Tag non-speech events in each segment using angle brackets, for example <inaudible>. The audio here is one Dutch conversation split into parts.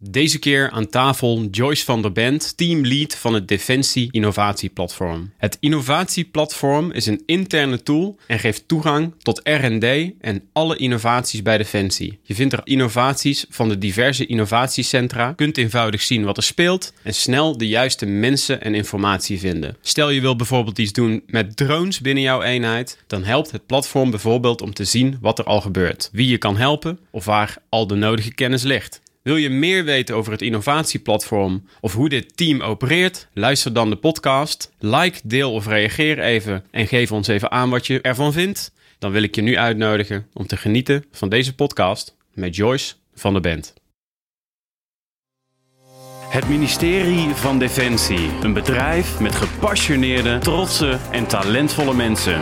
Deze keer aan tafel Joyce van der Bent, teamlead van het Defensie Innovatieplatform. Het innovatieplatform is een interne tool en geeft toegang tot R&D en alle innovaties bij Defensie. Je vindt er innovaties van de diverse innovatiecentra, kunt eenvoudig zien wat er speelt en snel de juiste mensen en informatie vinden. Stel je wil bijvoorbeeld iets doen met drones binnen jouw eenheid, dan helpt het platform bijvoorbeeld om te zien wat er al gebeurt, wie je kan helpen of waar al de nodige kennis ligt. Wil je meer weten over het innovatieplatform of hoe dit team opereert? Luister dan de podcast. Like, deel of reageer even en geef ons even aan wat je ervan vindt. Dan wil ik je nu uitnodigen om te genieten van deze podcast met Joyce van de Band. Het ministerie van Defensie, een bedrijf met gepassioneerde, trotse en talentvolle mensen.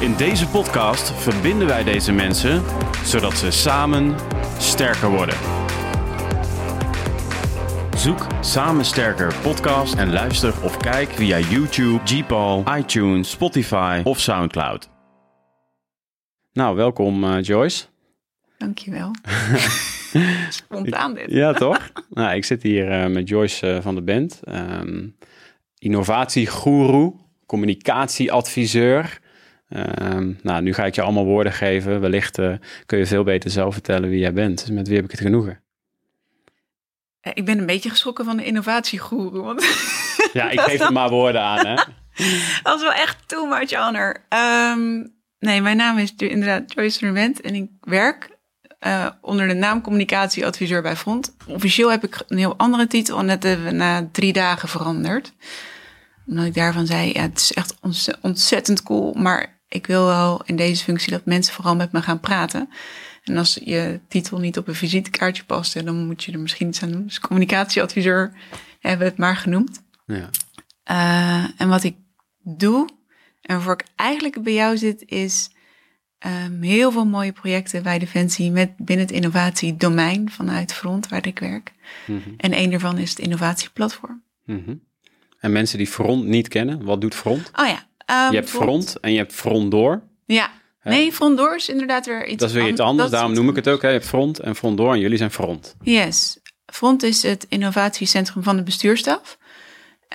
In deze podcast verbinden wij deze mensen zodat ze samen sterker worden. Zoek Samen Sterker podcast en luister of kijk via YouTube, Gpal, iTunes, Spotify of Soundcloud. Nou, welkom uh, Joyce. Dankjewel. <laughs> Spontaan dit. Ja, toch? <laughs> nou, ik zit hier uh, met Joyce uh, van de Band. Um, innovatiegoeroe, communicatieadviseur. Um, nou, nu ga ik je allemaal woorden geven. Wellicht uh, kun je veel beter zelf vertellen wie jij bent. Dus met wie heb ik het genoegen? Uh, ik ben een beetje geschrokken van de innovatiegoeroe. Want <laughs> ja, ik <laughs> geef er maar woorden aan, hè? <laughs> dat is wel echt too much honor. Um, nee, mijn naam is inderdaad Joyce Rement en ik werk uh, onder de naam communicatieadviseur bij Front. Officieel heb ik een heel andere titel en dat hebben we na drie dagen veranderd. Omdat ik daarvan zei, ja, het is echt ontzettend cool, maar ik wil wel in deze functie dat mensen vooral met me gaan praten. En als je titel niet op een visitekaartje past, dan moet je er misschien iets aan doen. Dus communicatieadviseur hebben we het maar genoemd. Ja. Uh, en wat ik doe, en waarvoor ik eigenlijk bij jou zit, is um, heel veel mooie projecten bij Defensie met binnen het innovatiedomein vanuit Front, waar ik werk. Mm -hmm. En een daarvan is het innovatieplatform. Mm -hmm. En mensen die Front niet kennen, wat doet Front? Oh ja, je hebt front en je hebt front door. Ja, nee, front door is inderdaad weer iets Dat is weer iets anders, daarom noem ik het ook. Hè. Je hebt front en front door en jullie zijn front. Yes, front is het innovatiecentrum van de bestuurstaf.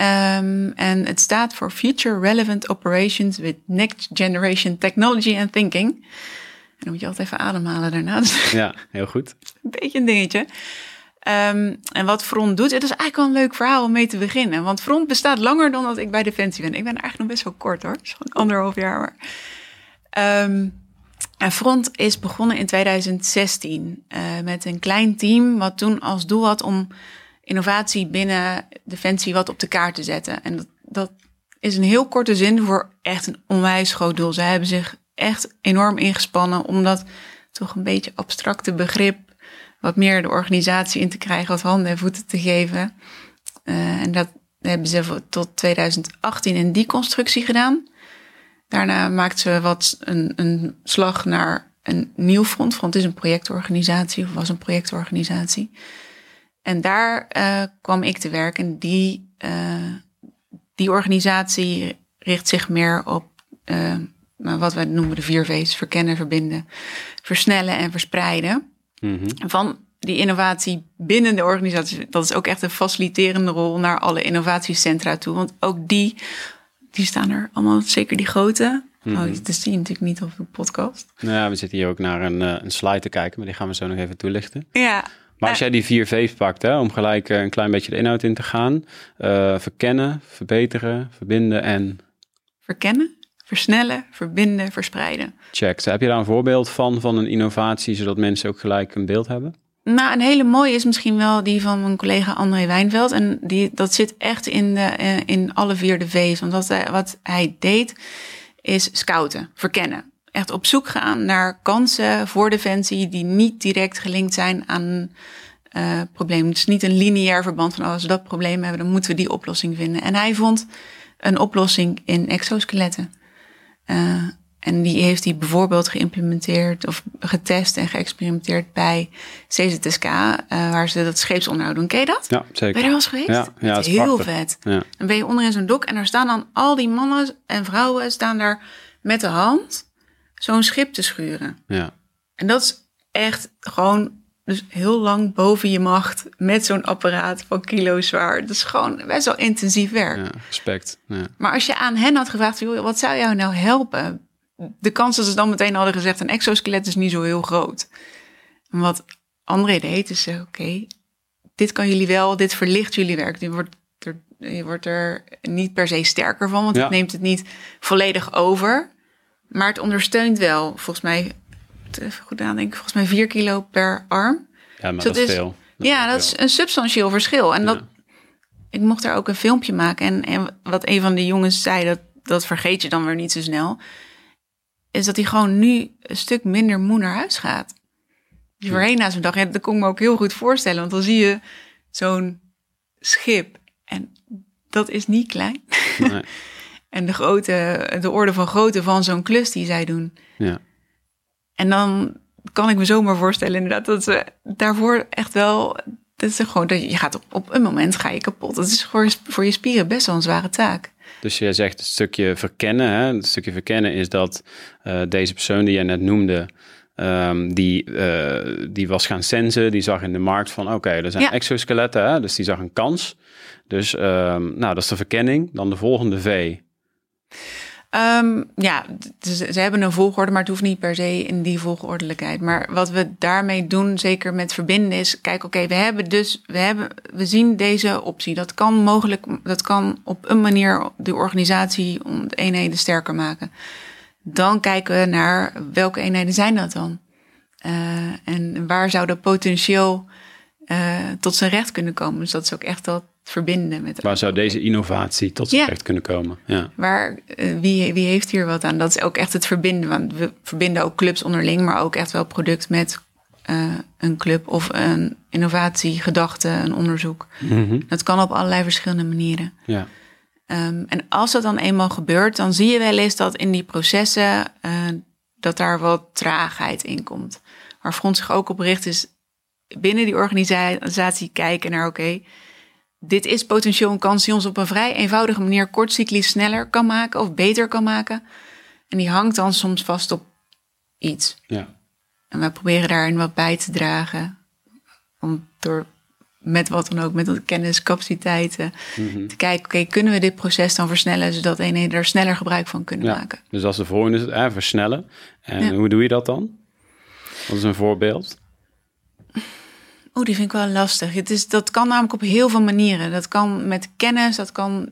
Um, en het staat voor Future Relevant Operations with Next Generation Technology and Thinking. En dan moet je altijd even ademhalen daarna. <laughs> Ja, heel goed. een beetje een dingetje. Um, en wat Front doet, het is eigenlijk wel een leuk verhaal om mee te beginnen. Want Front bestaat langer dan dat ik bij Defensie ben. Ik ben eigenlijk nog best wel kort hoor. Gewoon anderhalf jaar. Maar. Um, en Front is begonnen in 2016 uh, met een klein team wat toen als doel had om innovatie binnen Defensie wat op de kaart te zetten. En dat, dat is een heel korte zin voor echt een onwijs groot doel. Zij hebben zich echt enorm ingespannen om dat toch een beetje abstracte begrip wat meer de organisatie in te krijgen, wat handen en voeten te geven. Uh, en dat hebben ze tot 2018 in die constructie gedaan. Daarna maakten ze wat een, een slag naar een nieuw front. Front is een projectorganisatie of was een projectorganisatie. En daar uh, kwam ik te werken. En die, uh, die organisatie richt zich meer op wat wij noemen de vier V's: verkennen, verbinden, versnellen en verspreiden. Mm -hmm. Van die innovatie binnen de organisatie, dat is ook echt een faciliterende rol naar alle innovatiecentra toe. Want ook die, die staan er allemaal, zeker die grote. Mm -hmm. Oh, dat zie je natuurlijk niet op de podcast. Nou ja, we zitten hier ook naar een, een slide te kijken, maar die gaan we zo nog even toelichten. Ja. Maar als jij die vier V's pakt, hè, om gelijk een klein beetje de inhoud in te gaan. Uh, verkennen, verbeteren, verbinden en... Verkennen, versnellen, verbinden, verspreiden. Check. Heb je daar een voorbeeld van, van een innovatie, zodat mensen ook gelijk een beeld hebben? Nou, een hele mooie is misschien wel die van mijn collega André Wijnveld. En die, dat zit echt in, de, in alle vier de V's. Want wat hij, wat hij deed, is scouten, verkennen. Echt op zoek gaan naar kansen voor Defensie die niet direct gelinkt zijn aan uh, probleem. Het is niet een lineair verband van oh, als we dat probleem hebben, dan moeten we die oplossing vinden. En hij vond een oplossing in exoskeletten. Uh, en die heeft hij bijvoorbeeld geïmplementeerd of getest en geëxperimenteerd bij CZSK, uh, waar ze dat scheepsonderhoud doen. Ken je dat? Ja, zeker. Ben je daar wel eens geweest? Ja, ja dat is heel vet. Ja. Dan ben je onderin zo'n dok en daar staan dan al die mannen en vrouwen staan daar met de hand zo'n schip te schuren. Ja. En dat is echt gewoon dus heel lang boven je macht met zo'n apparaat van kilo zwaar. Dat is gewoon best wel intensief werk. Ja, respect. Ja. Maar als je aan hen had gevraagd, wat zou jou nou helpen? De kans dat ze dan meteen hadden gezegd, een exoskelet is niet zo heel groot. En wat André deed, is zeggen, oké, dit kan jullie wel, dit verlicht jullie werk. Je wordt er, je wordt er niet per se sterker van, want Ja. het neemt het niet volledig over. Maar het ondersteunt wel, volgens mij, even goed nadenken, volgens mij 4 kilo per arm. Ja, maar Dus dat is is- veel. ja, dat is een substantieel verschil. En dat, ik mocht daar ook een filmpje maken. En, en wat een van de jongens zei, dat, dat vergeet je dan weer niet zo snel. Is dat hij gewoon nu een stuk minder moe naar huis gaat. Die voorheen na zo'n dag. Dat kon ik me ook heel goed voorstellen. Want dan zie je zo'n schip. En dat is niet klein. Nee. <laughs> En de, grootte, de orde van grootte van zo'n klus die zij doen. Ja. En dan kan ik me zomaar voorstellen inderdaad dat ze daarvoor echt wel... Dat is gewoon, dat je gaat op, op een moment ga je kapot. Dat is voor, voor je spieren best wel een zware taak. Dus je zegt het stukje verkennen. Hè? Het stukje verkennen is dat eh, deze persoon die jij net noemde, ehm, die, eh, die was gaan sensen. Die zag in de markt van oké, er zijn Ja. exoskeletten. Hè? Dus die zag een kans. Dus ehm, nou, dat is de verkenning. Dan de volgende V. Ehm, ja, ze, hebben een volgorde, maar het hoeft niet per se in die volgordelijkheid. Maar wat we daarmee doen, zeker met verbinden, is kijk, oké, we hebben dus, we hebben, we zien deze optie. Dat kan mogelijk, dat kan op een manier de organisatie om de eenheden sterker maken. Dan kijken we naar welke eenheden zijn dat dan? Eh, en waar zou dat potentieel eh, tot zijn recht kunnen komen? Dus dat is ook echt dat verbinden met Waar zou deze innovatie tot zijn Ja. recht kunnen komen? Ja. Waar, eh, wie, wie heeft hier wat aan? Dat is ook echt het verbinden. Want we verbinden ook clubs onderling, maar ook echt wel product met eh, een club of een innovatiegedachte, een onderzoek. Mhm. Dat kan op allerlei verschillende manieren. ja. Ehm, en als dat dan eenmaal gebeurt, dan zie je wel eens dat in die processen eh, dat daar wat traagheid in komt. Waar Front zich ook op richt is binnen die organisatie kijken naar oké, dit is potentieel een kans die ons op een vrij eenvoudige manier kortcyclisch sneller kan maken of beter kan maken. En die hangt dan soms vast op iets. ja. En wij proberen daarin wat bij te dragen. Om door met wat dan ook, met de kennis, capaciteiten, Mhm. te kijken, oké, kunnen we dit proces dan versnellen, zodat eenheden er sneller gebruik van kunnen Ja. maken. Dus is de volgende, eh, versnellen. En Ja. hoe doe je dat dan? Wat is een voorbeeld? Oeh, die vind ik wel lastig. Het is, dat kan namelijk op heel veel manieren. Dat kan met kennis, dat kan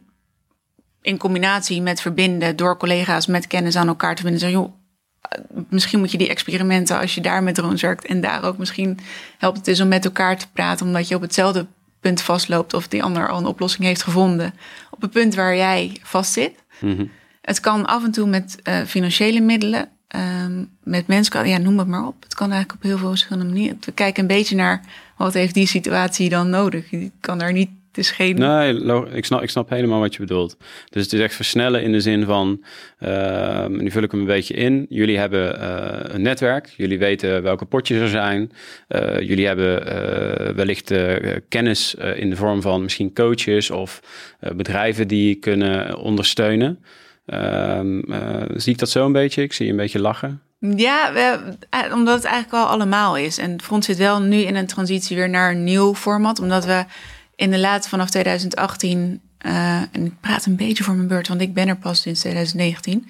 in combinatie met verbinden door collega's met kennis aan elkaar te vinden. Joh, eh, misschien moet je die experimenten als je daar met drones werkt en daar ook misschien helpt het dus om met elkaar te praten, omdat je op hetzelfde punt vastloopt of die ander al een oplossing heeft gevonden op het punt waar jij vastzit. Mhm. Het kan af en toe met eh, financiële middelen, ehm, met mensen, ja, noem het maar op. Het kan eigenlijk op heel veel verschillende manieren. We kijken een beetje naar wat heeft die situatie dan nodig. Je kan daar niet, het is geen... Nee, ik snap, ik snap helemaal wat je bedoelt. Dus het is echt versnellen in de zin van, ehm, nu vul ik hem een beetje in. Jullie hebben eh, een netwerk, jullie weten welke potjes er zijn. Eh, jullie hebben eh, wellicht kennis in de vorm van misschien coaches of bedrijven die kunnen ondersteunen. Ehm, eh, zie ik dat zo een beetje? Ik zie je een beetje lachen. Ja, eh, omdat het eigenlijk al allemaal is. En het Front zit wel nu in een transitie weer naar een nieuw format. Omdat we inderdaad vanaf 2018, eh, en ik praat een beetje voor mijn beurt, want ik ben er pas sinds 2019,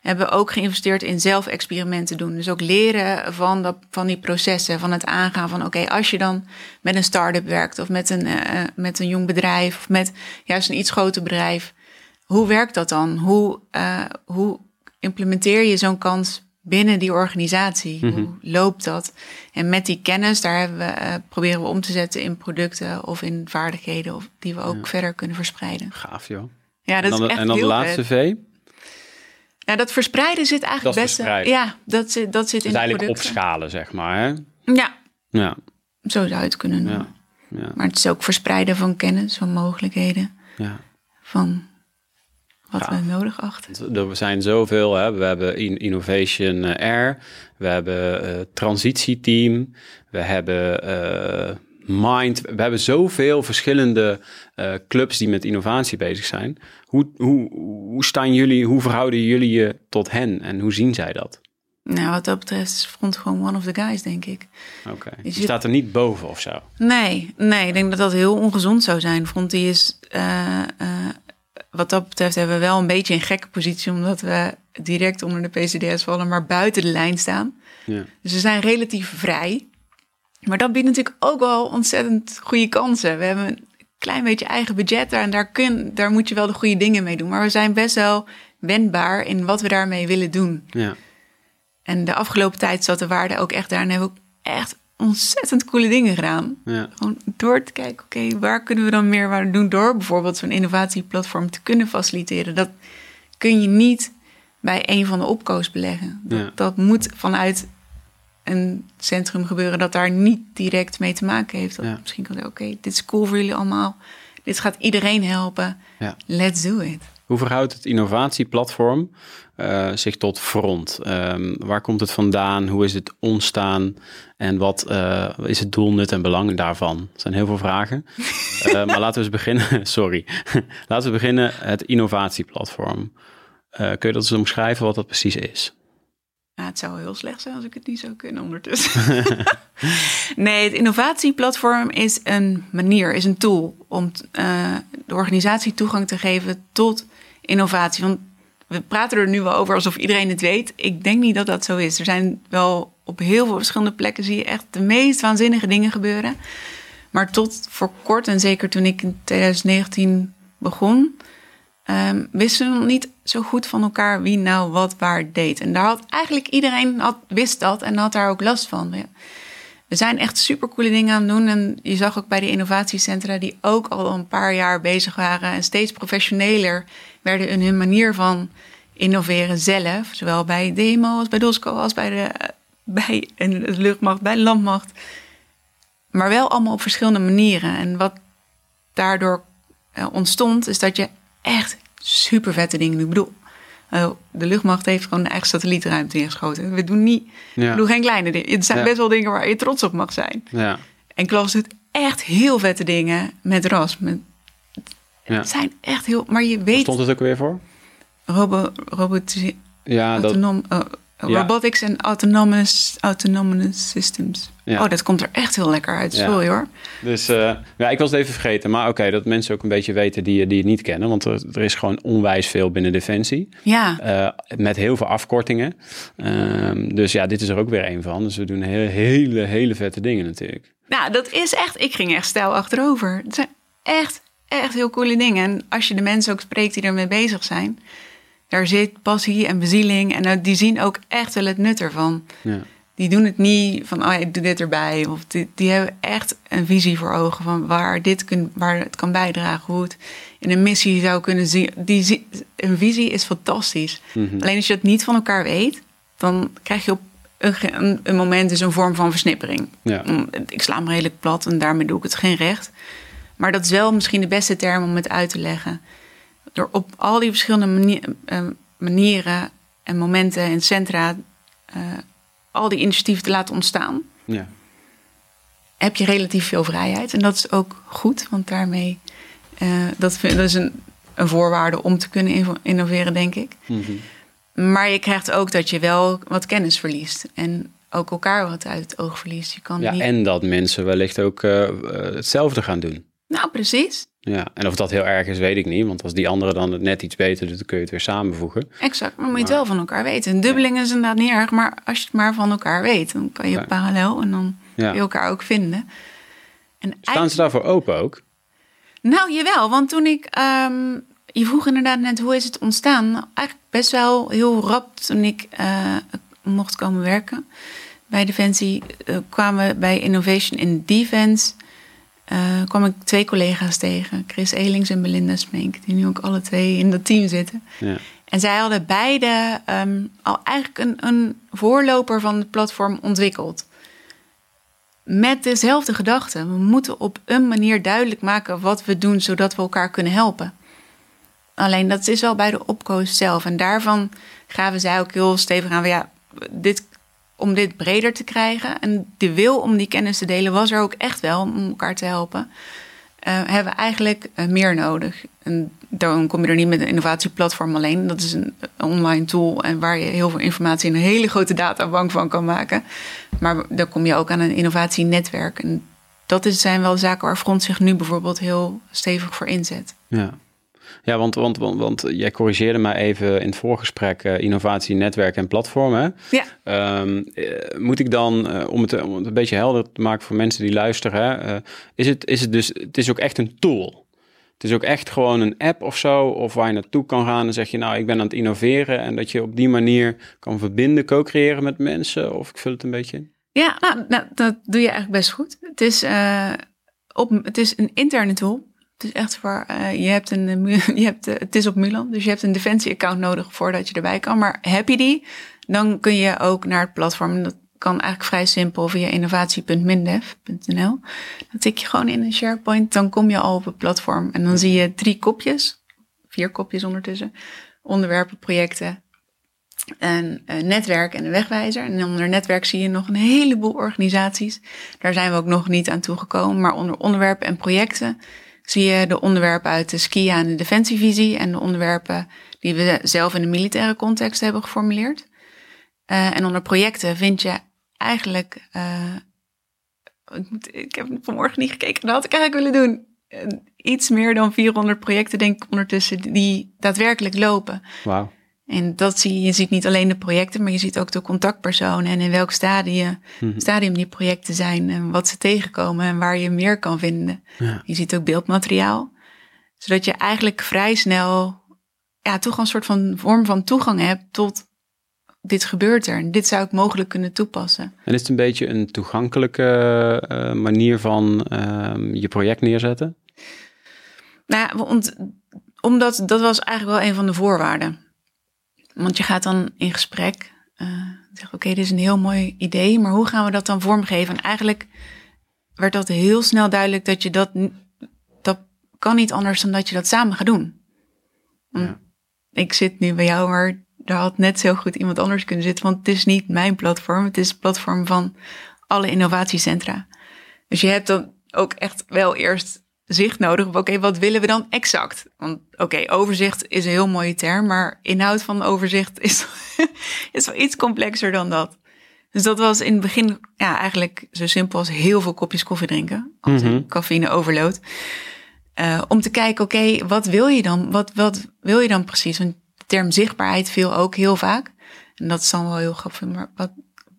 hebben ook geïnvesteerd in zelf experimenten doen. Dus ook leren van, dat, van die processen, van het aangaan van oké, als je dan met een start-up werkt of met een, eh, met een jong bedrijf of met juist een iets groter bedrijf, hoe werkt dat dan? Hoe, hoe implementeer je zo'n kans binnen die organisatie? Hoe loopt dat? En met die kennis, daar hebben we, eh, proberen we om te zetten in producten of in vaardigheden of die we ook verder kunnen verspreiden. Gaaf joh. Ja, En dat dan, is echt en dan de laatste. V. Ja, dat verspreiden zit eigenlijk Dat best. Ja, dat zit, dat zit Dus in de eigenlijk producten. opschalen, zeg maar. Hè? Ja, Ja, zo zou je het kunnen noemen. ja, ja, Maar het is ook verspreiden van kennis, van mogelijkheden, ja. van wat Ja. we nodig achten. Er zijn zoveel. Hè. We hebben in- Innovation eh, Air, we hebben eh transitieteam, we hebben eh, Mind. We hebben zoveel verschillende clubs die met innovatie bezig zijn. Hoe, hoe, hoe staan jullie, hoe verhouden jullie je tot hen en hoe zien zij dat? Nou, wat dat betreft is Front gewoon one of the guys, denk ik. Oké. Je staat er niet boven of zo. Nee, nee, ik denk dat dat heel ongezond zou zijn. Front die is, wat dat betreft, hebben we wel een beetje een gekke positie, omdat we direct onder de PCDS vallen, maar buiten de lijn staan. Ja. Dus we zijn relatief vrij. Maar dat biedt natuurlijk ook wel ontzettend goede kansen. We hebben een klein beetje eigen budget daar en daar, kun, daar moet je wel de goede dingen mee doen. Maar we zijn best wel wendbaar in wat we daarmee willen doen. Ja. En de afgelopen tijd zat de waarde ook echt daar en hebben we ook echt ontzettend coole dingen gedaan. Ja. Gewoon door te kijken, oké, waar kunnen we dan meer waarde doen door bijvoorbeeld zo'n innovatieplatform te kunnen faciliteren. Dat kun je niet bij een van de opkoos beleggen. Dat, Ja. dat moet vanuit een centrum gebeuren dat daar niet direct mee te maken heeft. Dat Ja. Misschien kan je oké, dit is cool voor jullie allemaal. Dit gaat iedereen helpen. Let's do it. Hoe verhoudt het innovatieplatform eh, zich tot front? Ehm, waar komt het vandaan? Hoe is het ontstaan? En wat eh, is het doel, nut en belang daarvan? Er zijn heel veel vragen. <laughs> Eh, maar laten we eens beginnen. <laughs> Sorry. <laughs> laten we beginnen. Het innovatieplatform. Kun je dat eens omschrijven wat dat precies is? Ja, het zou heel slecht zijn als ik het niet zou kunnen ondertussen. nee, het innovatieplatform is een manier, is een tool om de organisatie toegang te geven tot innovatie. Want we praten er nu wel over alsof iedereen het weet. Ik denk niet dat dat zo is. Er zijn wel op heel veel verschillende plekken zie je echt de meest waanzinnige dingen gebeuren. Maar tot voor kort, en zeker toen ik in 2019 begon, ehm, wisten we nog niet zo goed van elkaar wie nou wat waar deed. En daar had eigenlijk iedereen had, wist dat en had daar ook last van. We zijn echt supercoole dingen aan het doen. En je zag ook bij de innovatiecentra die ook al een paar jaar bezig waren en steeds professioneler werden in hun manier van innoveren zelf. Zowel bij Demo als bij Dosco als bij de, bij de luchtmacht, bij de landmacht. Maar wel allemaal op verschillende manieren. En wat daardoor eh, ontstond, is dat je echt super vette dingen. Ik bedoel, eh, de luchtmacht heeft gewoon een eigen satellietruimte ingeschoten. We doen niet, Ja. we doen geen kleine dingen. Het zijn Ja. best wel dingen waar je trots op mag zijn. Ja. En Klaus doet echt heel vette dingen met RAS. Met, ja. Het zijn echt heel... Maar je weet... stond het ook weer voor? Robo, robotici- Ja, dat, autonom, Ja. Robotics en autonomous, autonomous systems. Ja. Oh, dat komt er echt heel lekker uit. Ja. Sorry hoor. Dus eh, ja, ik was het even vergeten. Maar oké, dat mensen ook een beetje weten die, die het niet kennen. Want er, er is gewoon onwijs veel binnen Defensie. Ja, Eh, met heel veel afkortingen. Ehm, dus ja, dit is er ook weer een van. Dus we doen hele, hele, hele vette dingen natuurlijk. nou dat is echt... Ik ging echt stijl achterover. Het zijn echt, echt heel coole dingen. En als je de mensen ook spreekt die ermee bezig zijn... Daar zit passie en bezieling. En eh, die zien ook echt wel het nut ervan. Ja, Die doen het niet van, oh, ik doe dit erbij. Of die, die hebben echt een visie voor ogen van waar, dit kun, waar het kan bijdragen. Hoe het in een missie zou kunnen zien. Die, een visie is fantastisch. Mhm. Alleen als je het niet van elkaar weet, dan krijg je op een, moment dus een vorm van versnippering. ja. Ik sla hem redelijk plat en daarmee doe ik het geen recht. Maar dat is wel misschien de beste term om het uit te leggen. Door op al die verschillende eh, manieren en momenten en centra eh, al die initiatieven te laten ontstaan, ja. heb je relatief veel vrijheid. En dat is ook goed, want daarmee eh, dat, is een, een voorwaarde om te kunnen innoveren, denk ik. Mhm. Maar je krijgt ook dat je wel wat kennis verliest. En ook elkaar wat uit het oog verliest. Je kan ja niet... en dat mensen wellicht ook eh, eh, hetzelfde gaan doen. Nou, precies. Ja, en of dat heel erg is, weet ik niet. Want als die andere dan het net iets beter doet, dan kun je het weer samenvoegen. Exact, maar moet je het wel van elkaar weten. Een dubbeling is inderdaad niet erg, maar als je het maar van elkaar weet, dan kan je Ja. parallel en dan Ja. kun je elkaar ook vinden. En Staan ze daarvoor open ook? Nou, jawel, want toen ik. ehm, je vroeg inderdaad net hoe is het ontstaan. Nou, eigenlijk best wel heel rap toen ik eh, mocht komen werken bij Defensie. eh, kwamen we bij Innovation in Defense. Eh, kwam ik twee collega's tegen, Chris Elings en Belinda Smink, die nu ook alle twee in dat team zitten. Ja. En zij hadden beide ehm, al eigenlijk een, een voorloper van het platform ontwikkeld. Met dezelfde gedachte. We moeten op een manier duidelijk maken wat we doen, zodat we elkaar kunnen helpen. Alleen dat is wel bij de opkoos zelf. En daarvan gaven zij ook heel stevig aan. Ja, dit, om dit breder te krijgen. En de wil om die kennis te delen was er ook echt wel om elkaar te helpen. hebben we eigenlijk meer nodig. En dan kom je er niet met een innovatieplatform alleen. Dat is een online tool en waar je heel veel informatie in een hele grote databank van kan maken. Maar dan kom je ook aan een innovatienetwerk. En dat zijn wel zaken waar Front zich nu bijvoorbeeld heel stevig voor inzet. Ja. Ja, want, want, want, want jij corrigeerde mij even in het voorgesprek uh, innovatie, netwerk en platformen. Ja. Um, moet ik dan, uh, om, het, om het een beetje helder te maken voor mensen die luisteren, uh, is, het, is het dus, het is ook echt een tool? Het is ook echt gewoon een app of zo, of waar je naartoe kan gaan en zeg je, nou, ik ben aan het innoveren en dat je op die manier kan verbinden, co-creëren met mensen, of ik vul het een beetje in? Ja, nou, nou dat doe je eigenlijk best goed. Het is, op, het is een interne tool. Het is echt voor, uh, je hebt een, <laughs> je hebt, uh, het is op Mulan, dus je hebt een Defensie-account nodig voordat je erbij kan. Maar heb je die, dan kun je ook naar het platform. Dat kan eigenlijk vrij simpel via innovatie.mindev.nl. Dan tik je gewoon in een SharePoint, dan kom je al op het platform. En dan zie je drie kopjes, vier kopjes ondertussen. Onderwerpen, projecten, een, een netwerk en een wegwijzer. En onder netwerk zie je nog een heleboel organisaties. Daar zijn we ook nog niet aan toegekomen. Maar onder onderwerpen en projecten zie je de onderwerpen uit de SKIA en de Defensievisie. En de onderwerpen die we zelf in de militaire context hebben geformuleerd. Uh, en onder projecten vind je eigenlijk. Uh, ik, heb vanmorgen niet gekeken. Dat had ik eigenlijk willen doen. Uh, iets meer dan 400 projecten, denk ik, ondertussen, die daadwerkelijk lopen. Wauw. En dat zie je, je ziet niet alleen de projecten, maar je ziet ook de contactpersonen en in welk stadium, mm-hmm. stadium die projecten zijn en wat ze tegenkomen en waar je meer kan vinden. Ja. Je ziet ook beeldmateriaal, zodat je eigenlijk vrij snel ja, toch een soort van vorm van toegang hebt tot dit gebeurt er en dit zou ik mogelijk kunnen toepassen. En is het een beetje een toegankelijke uh, manier van uh, je project neerzetten? Nou, want, omdat dat was eigenlijk wel een van de voorwaarden. Want je gaat dan in gesprek. Uh, zeg, oké, okay, dit is een heel mooi idee, maar hoe gaan we dat dan vormgeven? En eigenlijk werd dat heel snel duidelijk dat je dat, dat kan niet anders dan dat je dat samen gaat doen. Ja. Ik zit nu bij jou, maar daar had net zo goed iemand anders kunnen zitten, want het is niet mijn platform, het is het platform van alle innovatiecentra. Dus je hebt dan ook echt wel eerst zicht nodig op, oké, okay, wat willen we dan exact? Want oké, okay, overzicht is een heel mooie term, maar inhoud van overzicht is, <laughs> is wel iets complexer dan dat. Dus dat was in het begin ja, eigenlijk zo simpel als heel veel kopjes koffie drinken, als cafeïne overload. Uh, om te kijken, oké, okay, wat wil je dan? Wat, wat wil je dan precies? Want de term zichtbaarheid viel ook heel vaak. En dat is dan wel heel grappig, maar wat,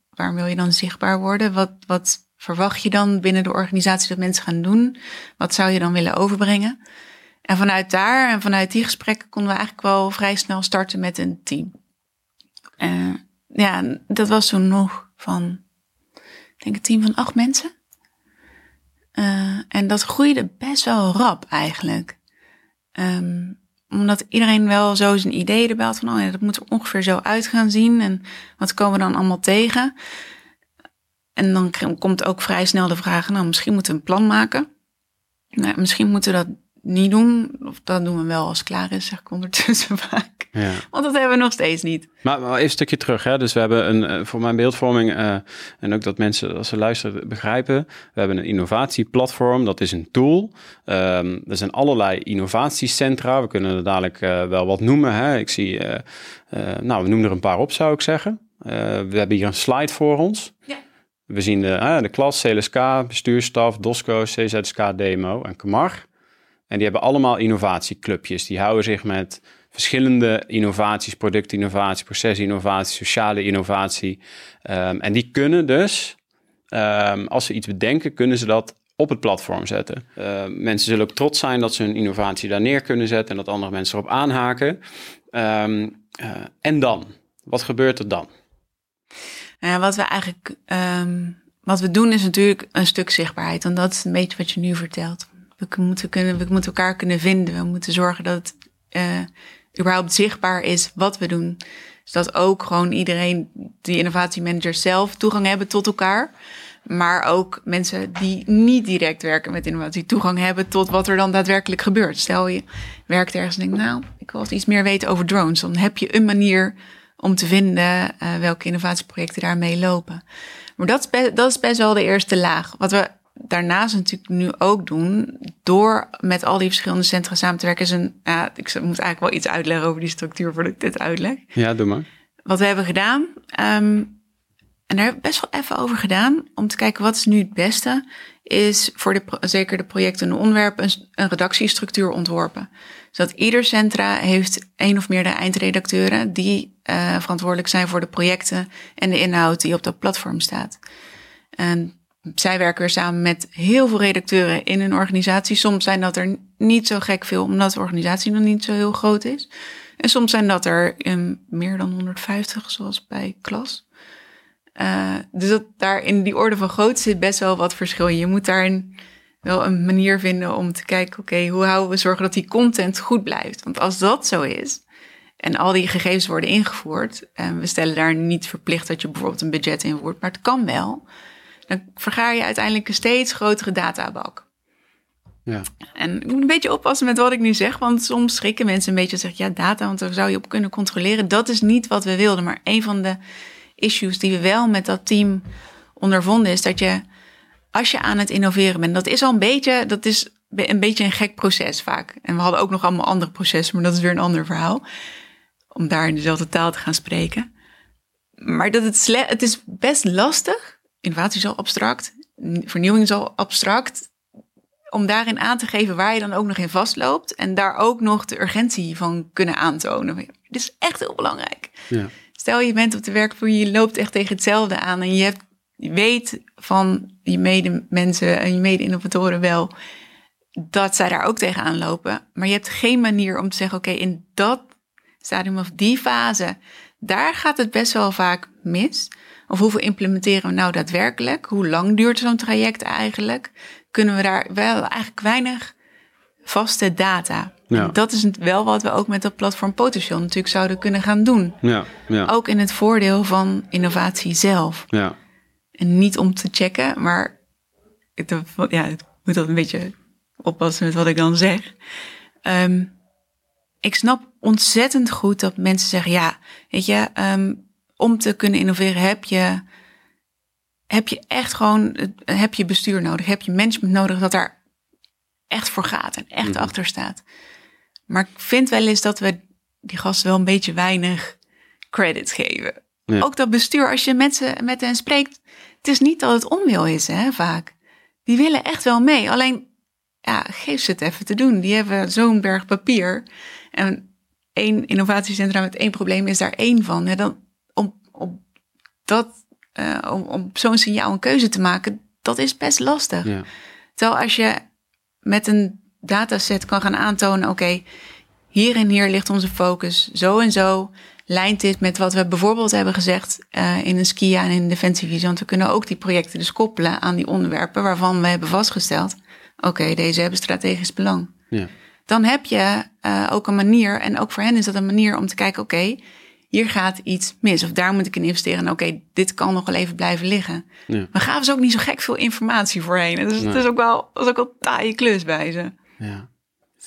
waarom wil je dan zichtbaar worden? Wat, wat verwacht je dan binnen de organisatie dat mensen gaan doen? Wat zou je dan willen overbrengen? En vanuit daar en vanuit die gesprekken konden we eigenlijk wel vrij snel starten met een team. Uh, ja, dat was toen nog van, ik denk een team van acht mensen. Uh, en dat groeide best wel rap eigenlijk. Um, omdat iedereen wel zo zijn idee erbij had van, oh ja, dat moet er ongeveer zo uit gaan zien. En wat komen we dan allemaal tegen? En dan komt ook vrij snel de vraag, nou, misschien moeten we een plan maken. Nou, misschien moeten we dat niet doen. Of dat doen we wel als het klaar is, zeg ik ondertussen <laughs> vaak. Ja. Want dat hebben we nog steeds niet. Maar, maar even een stukje terug. Hè? Dus we hebben een, uh, voor mijn beeldvorming, uh, en ook dat mensen als ze luisteren begrijpen. We hebben een innovatieplatform, dat is een tool. Um, er zijn allerlei innovatiecentra. We kunnen er dadelijk uh, wel wat noemen. Hè? Ik zie, nou, we noemen er een paar op, zou ik zeggen. we hebben hier een slide voor ons. Ja. We zien de, uh, de klas, CLSK, bestuursstaf, DOSCO, CZSK, Demo en Camar. En die hebben allemaal innovatieclubjes. Die houden zich met verschillende innovaties, productinnovatie, procesinnovatie, sociale innovatie. Um, en die kunnen dus, um, als ze iets bedenken, kunnen ze dat op het platform zetten. Uh, mensen zullen ook trots zijn dat ze hun innovatie daar neer kunnen zetten en dat andere mensen erop aanhaken. Uh, en dan? Wat gebeurt er dan? Nou ja, wat we eigenlijk, um, wat we doen is natuurlijk een stuk zichtbaarheid. En dat is een beetje wat je nu vertelt. We moeten, kunnen, we moeten elkaar kunnen vinden. We moeten zorgen dat het uh, überhaupt zichtbaar is wat we doen. Zodat ook gewoon iedereen, die innovatiemanagers zelf, toegang hebben tot elkaar. Maar ook mensen die niet direct werken met innovatie, toegang hebben tot wat er dan daadwerkelijk gebeurt. Stel je werkt ergens en denkt, nou, ik wil iets meer weten over drones. Dan heb je een manier om te vinden uh, welke innovatieprojecten daarmee lopen. Maar dat is, best, dat is best wel de eerste laag. Wat we daarnaast natuurlijk nu ook doen, door met al die verschillende centra samen te werken, is een, ja, ik moet eigenlijk wel iets uitleggen over die structuur voordat ik dit uitleg. Ja, doe maar. Wat we hebben gedaan, ehm, en daar heb best wel even over gedaan, om te kijken wat is nu het beste, is voor de, zeker de projecten en onderwerpen een, een redactiestructuur ontworpen. Zodat ieder centra heeft één of meerdere eindredacteuren die uh, verantwoordelijk zijn voor de projecten en de inhoud die op dat platform staat. En zij werken weer samen met heel veel redacteuren in een organisatie. Soms zijn dat er niet zo gek veel, omdat de organisatie nog niet zo heel groot is. En soms zijn dat er um, meer dan 150, zoals bij klas. Uh, dus dat daar in die orde van grootte zit best wel wat verschil. Je moet daarin wel een manier vinden om te kijken, oké, hoe houden we zorgen dat die content goed blijft? Want als dat zo is en al die gegevens worden ingevoerd, en we stellen daar niet verplicht dat je bijvoorbeeld een budget invoert, maar het kan wel, dan vergaar je uiteindelijk een steeds grotere databak. Ja. En ik moet een beetje oppassen met wat ik nu zeg, want soms schrikken mensen een beetje en zeggen, ja, data, want daar zou je op kunnen controleren. Dat is niet wat we wilden, maar een van de issues die we wel met dat team ondervonden is dat je, als je aan het innoveren bent, dat is al een beetje, dat is een beetje een gek proces vaak. En we hadden ook nog allemaal andere processen, maar dat is weer een ander verhaal. Om daar in dezelfde taal te gaan spreken. Maar dat het, het is best lastig. Innovatie is al abstract. Vernieuwing is al abstract. Om daarin aan te geven waar je dan ook nog in vastloopt. En daar ook nog de urgentie van kunnen aantonen. Dit is echt heel belangrijk. Ja. Stel je bent op de werkvloer, je loopt echt tegen hetzelfde aan. En je, hebt, weet van je medemensen en je mede-innovatoren wel dat zij daar ook tegenaan lopen. Maar je hebt geen manier om te zeggen: oké, in dat stadium of die fase, daar gaat het best wel vaak mis. Of hoeveel implementeren we nou daadwerkelijk? Hoe lang duurt zo'n traject eigenlijk? Kunnen we daar wel eigenlijk weinig vaste data? Ja. Dat is wel wat we ook met dat platform Potential natuurlijk zouden kunnen gaan doen. Ja, ja. Ook in het voordeel van innovatie zelf. ja. En niet om te checken, maar het, ja, ik moet dat een beetje oppassen met wat ik dan zeg. Ehm, ik snap ontzettend goed dat mensen zeggen: ja, weet je, ehm, om te kunnen innoveren heb je, heb je echt gewoon heb je bestuur nodig, heb je management nodig dat daar echt voor gaat en echt Mhm. achter staat. Maar ik vind wel eens dat we die gasten wel een beetje weinig credit geven. Ja. Ook dat bestuur, als je met, ze, met hen spreekt, het is niet dat het onwil is, hè, vaak. Die willen echt wel mee. Alleen, ja, geef ze het even te doen. Die hebben zo'n berg papier. En één innovatiecentrum met één probleem is daar één van. En dan om, om, dat, eh, om, om zo'n signaal een keuze te maken, dat is best lastig. ja. Terwijl als je met een dataset kan gaan aantonen, oké, hier en hier ligt onze focus, zo en zo lijnt dit met wat we bijvoorbeeld hebben gezegd eh, in een SKIA en in een defensievisie. Want we kunnen ook die projecten dus koppelen aan die onderwerpen waarvan we hebben vastgesteld, oké, deze hebben strategisch belang. ja. Dan heb je eh, ook een manier, en ook voor hen is dat een manier om te kijken, oké, hier gaat iets mis. Of daar moet ik in investeren. En oké, dit kan nog wel even blijven liggen. Ja. Maar gaven ze ook niet zo gek veel informatie voorheen. Dus het is ook wel, is ook wel taaie klus bij ze. Ja.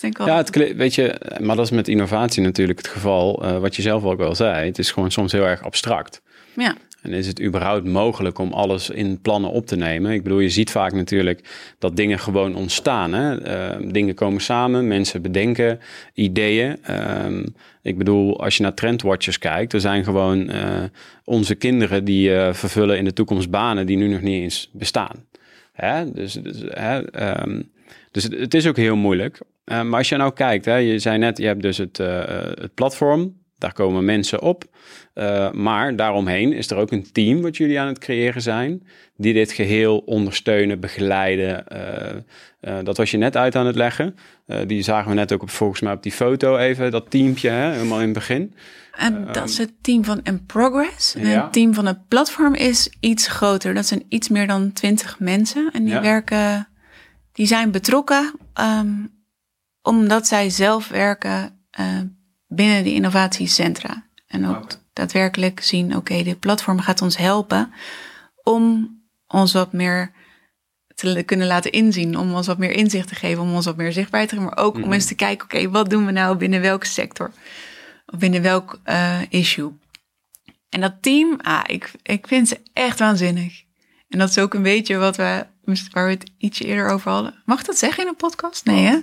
Ja, het, weet je, maar dat is met innovatie natuurlijk het geval. eh, wat je zelf ook wel zei, het is gewoon soms heel erg abstract. ja. En is het überhaupt mogelijk om alles in plannen op te nemen? Ik bedoel, je ziet vaak natuurlijk dat dingen gewoon ontstaan. Hè? Eh, dingen komen samen, mensen bedenken ideeën. Ehm, ik bedoel, als je naar trendwatchers kijkt, er zijn gewoon eh, onze kinderen die vervullen in de toekomst banen die nu nog niet eens bestaan. Hè? Dus, dus, hè, ehm, dus het, het is ook heel moeilijk. Eh, maar als je nou kijkt, hè, je zei net, je hebt dus het, eh, het platform, daar komen mensen op. Uh, maar daaromheen is er ook een team wat jullie aan het creëren zijn, die dit geheel ondersteunen, begeleiden. Uh, uh, dat was je net uit aan het leggen. Die zagen we net ook op, volgens mij op die foto even, dat teampje, hè, helemaal in het begin. En dat is het team van In Progress. En Ja. het team van het platform is iets groter. Dat zijn iets meer dan twintig mensen. En die Ja. werken, die zijn betrokken um, omdat zij zelf werken uh, binnen de innovatiecentra. En ook daadwerkelijk zien, oké, okay, dit platform gaat ons helpen om ons wat meer te kunnen laten inzien, om ons wat meer inzicht te geven, om ons wat meer zichtbaar te geven, maar ook om eens te kijken, oké, wat doen we nou binnen welke sector? Of binnen welk uh, issue? En dat team, ah, ik, ik vind ze echt waanzinnig. En dat is ook een beetje wat we waar we het ietsje eerder over hadden. Mag dat zeggen in een podcast? Nee, hè?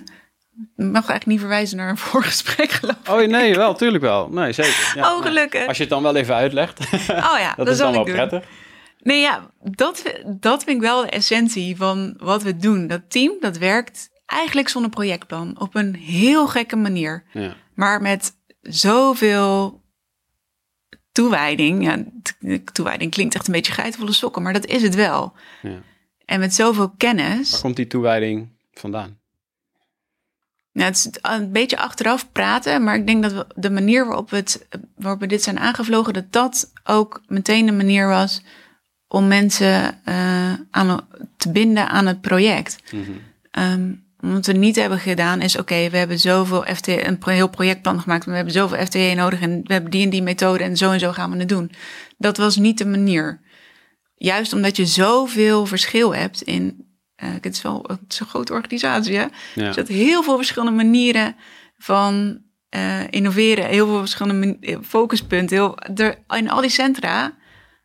Ik mag eigenlijk niet verwijzen naar een <laughs> voorgesprek, geloof ik. Oh nee, wel, tuurlijk wel. Nee, zeker. Ja, oh, gelukkig. Als je het dan wel even uitlegt. <laughs> Oh ja, <laughs> dat, dat is dan wel doen. prettig. Nee, ja, dat, dat vind ik wel de essentie van wat we doen. Dat team, dat werkt eigenlijk zonder projectplan. Op een heel gekke manier. Ja. Maar met zoveel toewijding. Ja, toewijding klinkt echt een beetje geitenvolle sokken, maar dat is het wel. Ja. En met zoveel kennis. Waar komt die toewijding vandaan? Nou, het is een beetje achteraf praten, maar ik denk dat we de manier waarop we, het, waarop we dit zijn aangevlogen, dat dat ook meteen een manier was om mensen uh, aan, te binden aan het project. Mm -hmm. um, wat we niet hebben gedaan is, oké, okay, we hebben zoveel FTE, een heel projectplan gemaakt, maar we hebben zoveel FTE nodig en we hebben die en die methode en zo en zo gaan we het doen. Dat was niet de manier. Juist omdat je zoveel verschil hebt in, uh, het is wel het is een grote organisatie, hè? Ja. Dus heel veel verschillende manieren van uh, innoveren, heel veel verschillende focuspunten. Heel, er, in al die centra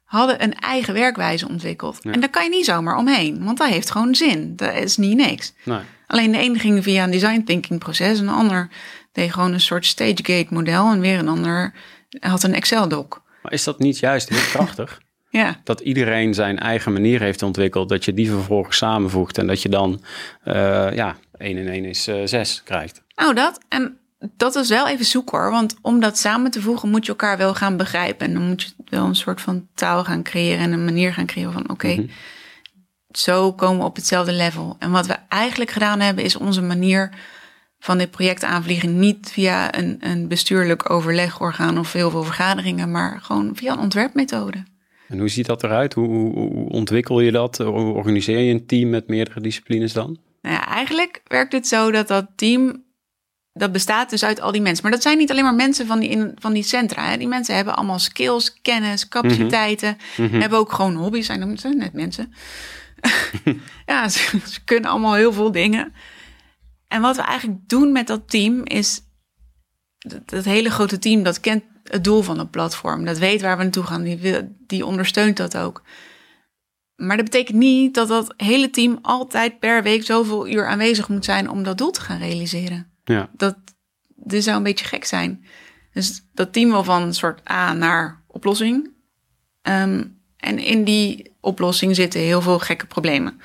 hadden een eigen werkwijze ontwikkeld. Ja. En daar kan je niet zomaar omheen, want dat heeft gewoon zin. Dat is niet niks. Nee. Alleen de ene ging via een design thinking proces en de ander deed gewoon een soort stage gate model en weer een ander had een Excel doc. Maar is dat niet juist heel krachtig? Ja. Dat iedereen zijn eigen manier heeft ontwikkeld, dat je die vervolgens samenvoegt en dat je dan, uh, ja, 1 en 1 is uh, 6 krijgt. Nou, dat. En dat is wel even zoek hoor, want om dat samen te voegen moet je elkaar wel gaan begrijpen. En dan moet je wel een soort van taal gaan creëren en een manier gaan creëren van oké, okay, Mhm. zo komen we op hetzelfde level. En wat we eigenlijk gedaan hebben, is onze manier van dit project aanvliegen niet via een, een bestuurlijk overlegorgaan of heel veel vergaderingen, maar gewoon via een ontwerpmethode. En hoe ziet dat eruit? Hoe, hoe, hoe ontwikkel je dat? Hoe organiseer je een team met meerdere disciplines dan? Nou ja, eigenlijk werkt het zo dat dat team, dat bestaat dus uit al die mensen. Maar dat zijn niet alleen maar mensen van die, in, van die centra. Hè. Die mensen hebben allemaal skills, kennis, capaciteiten. Mhm. Hebben ook gewoon hobby's, zijn zijn net mensen. <laughs> ja, ze, ze kunnen allemaal heel veel dingen. En wat we eigenlijk doen met dat team is... Dat, dat hele grote team, dat kent het doel van het platform. Dat weet waar we naartoe gaan. Die, die ondersteunt dat ook. Maar dat betekent niet dat dat hele team altijd per week zoveel uur aanwezig moet zijn om dat doel te gaan realiseren. Ja. Dat, dit zou een beetje gek zijn. Dus dat team wil van een soort A naar oplossing. Um, en in die oplossing zitten heel veel gekke problemen.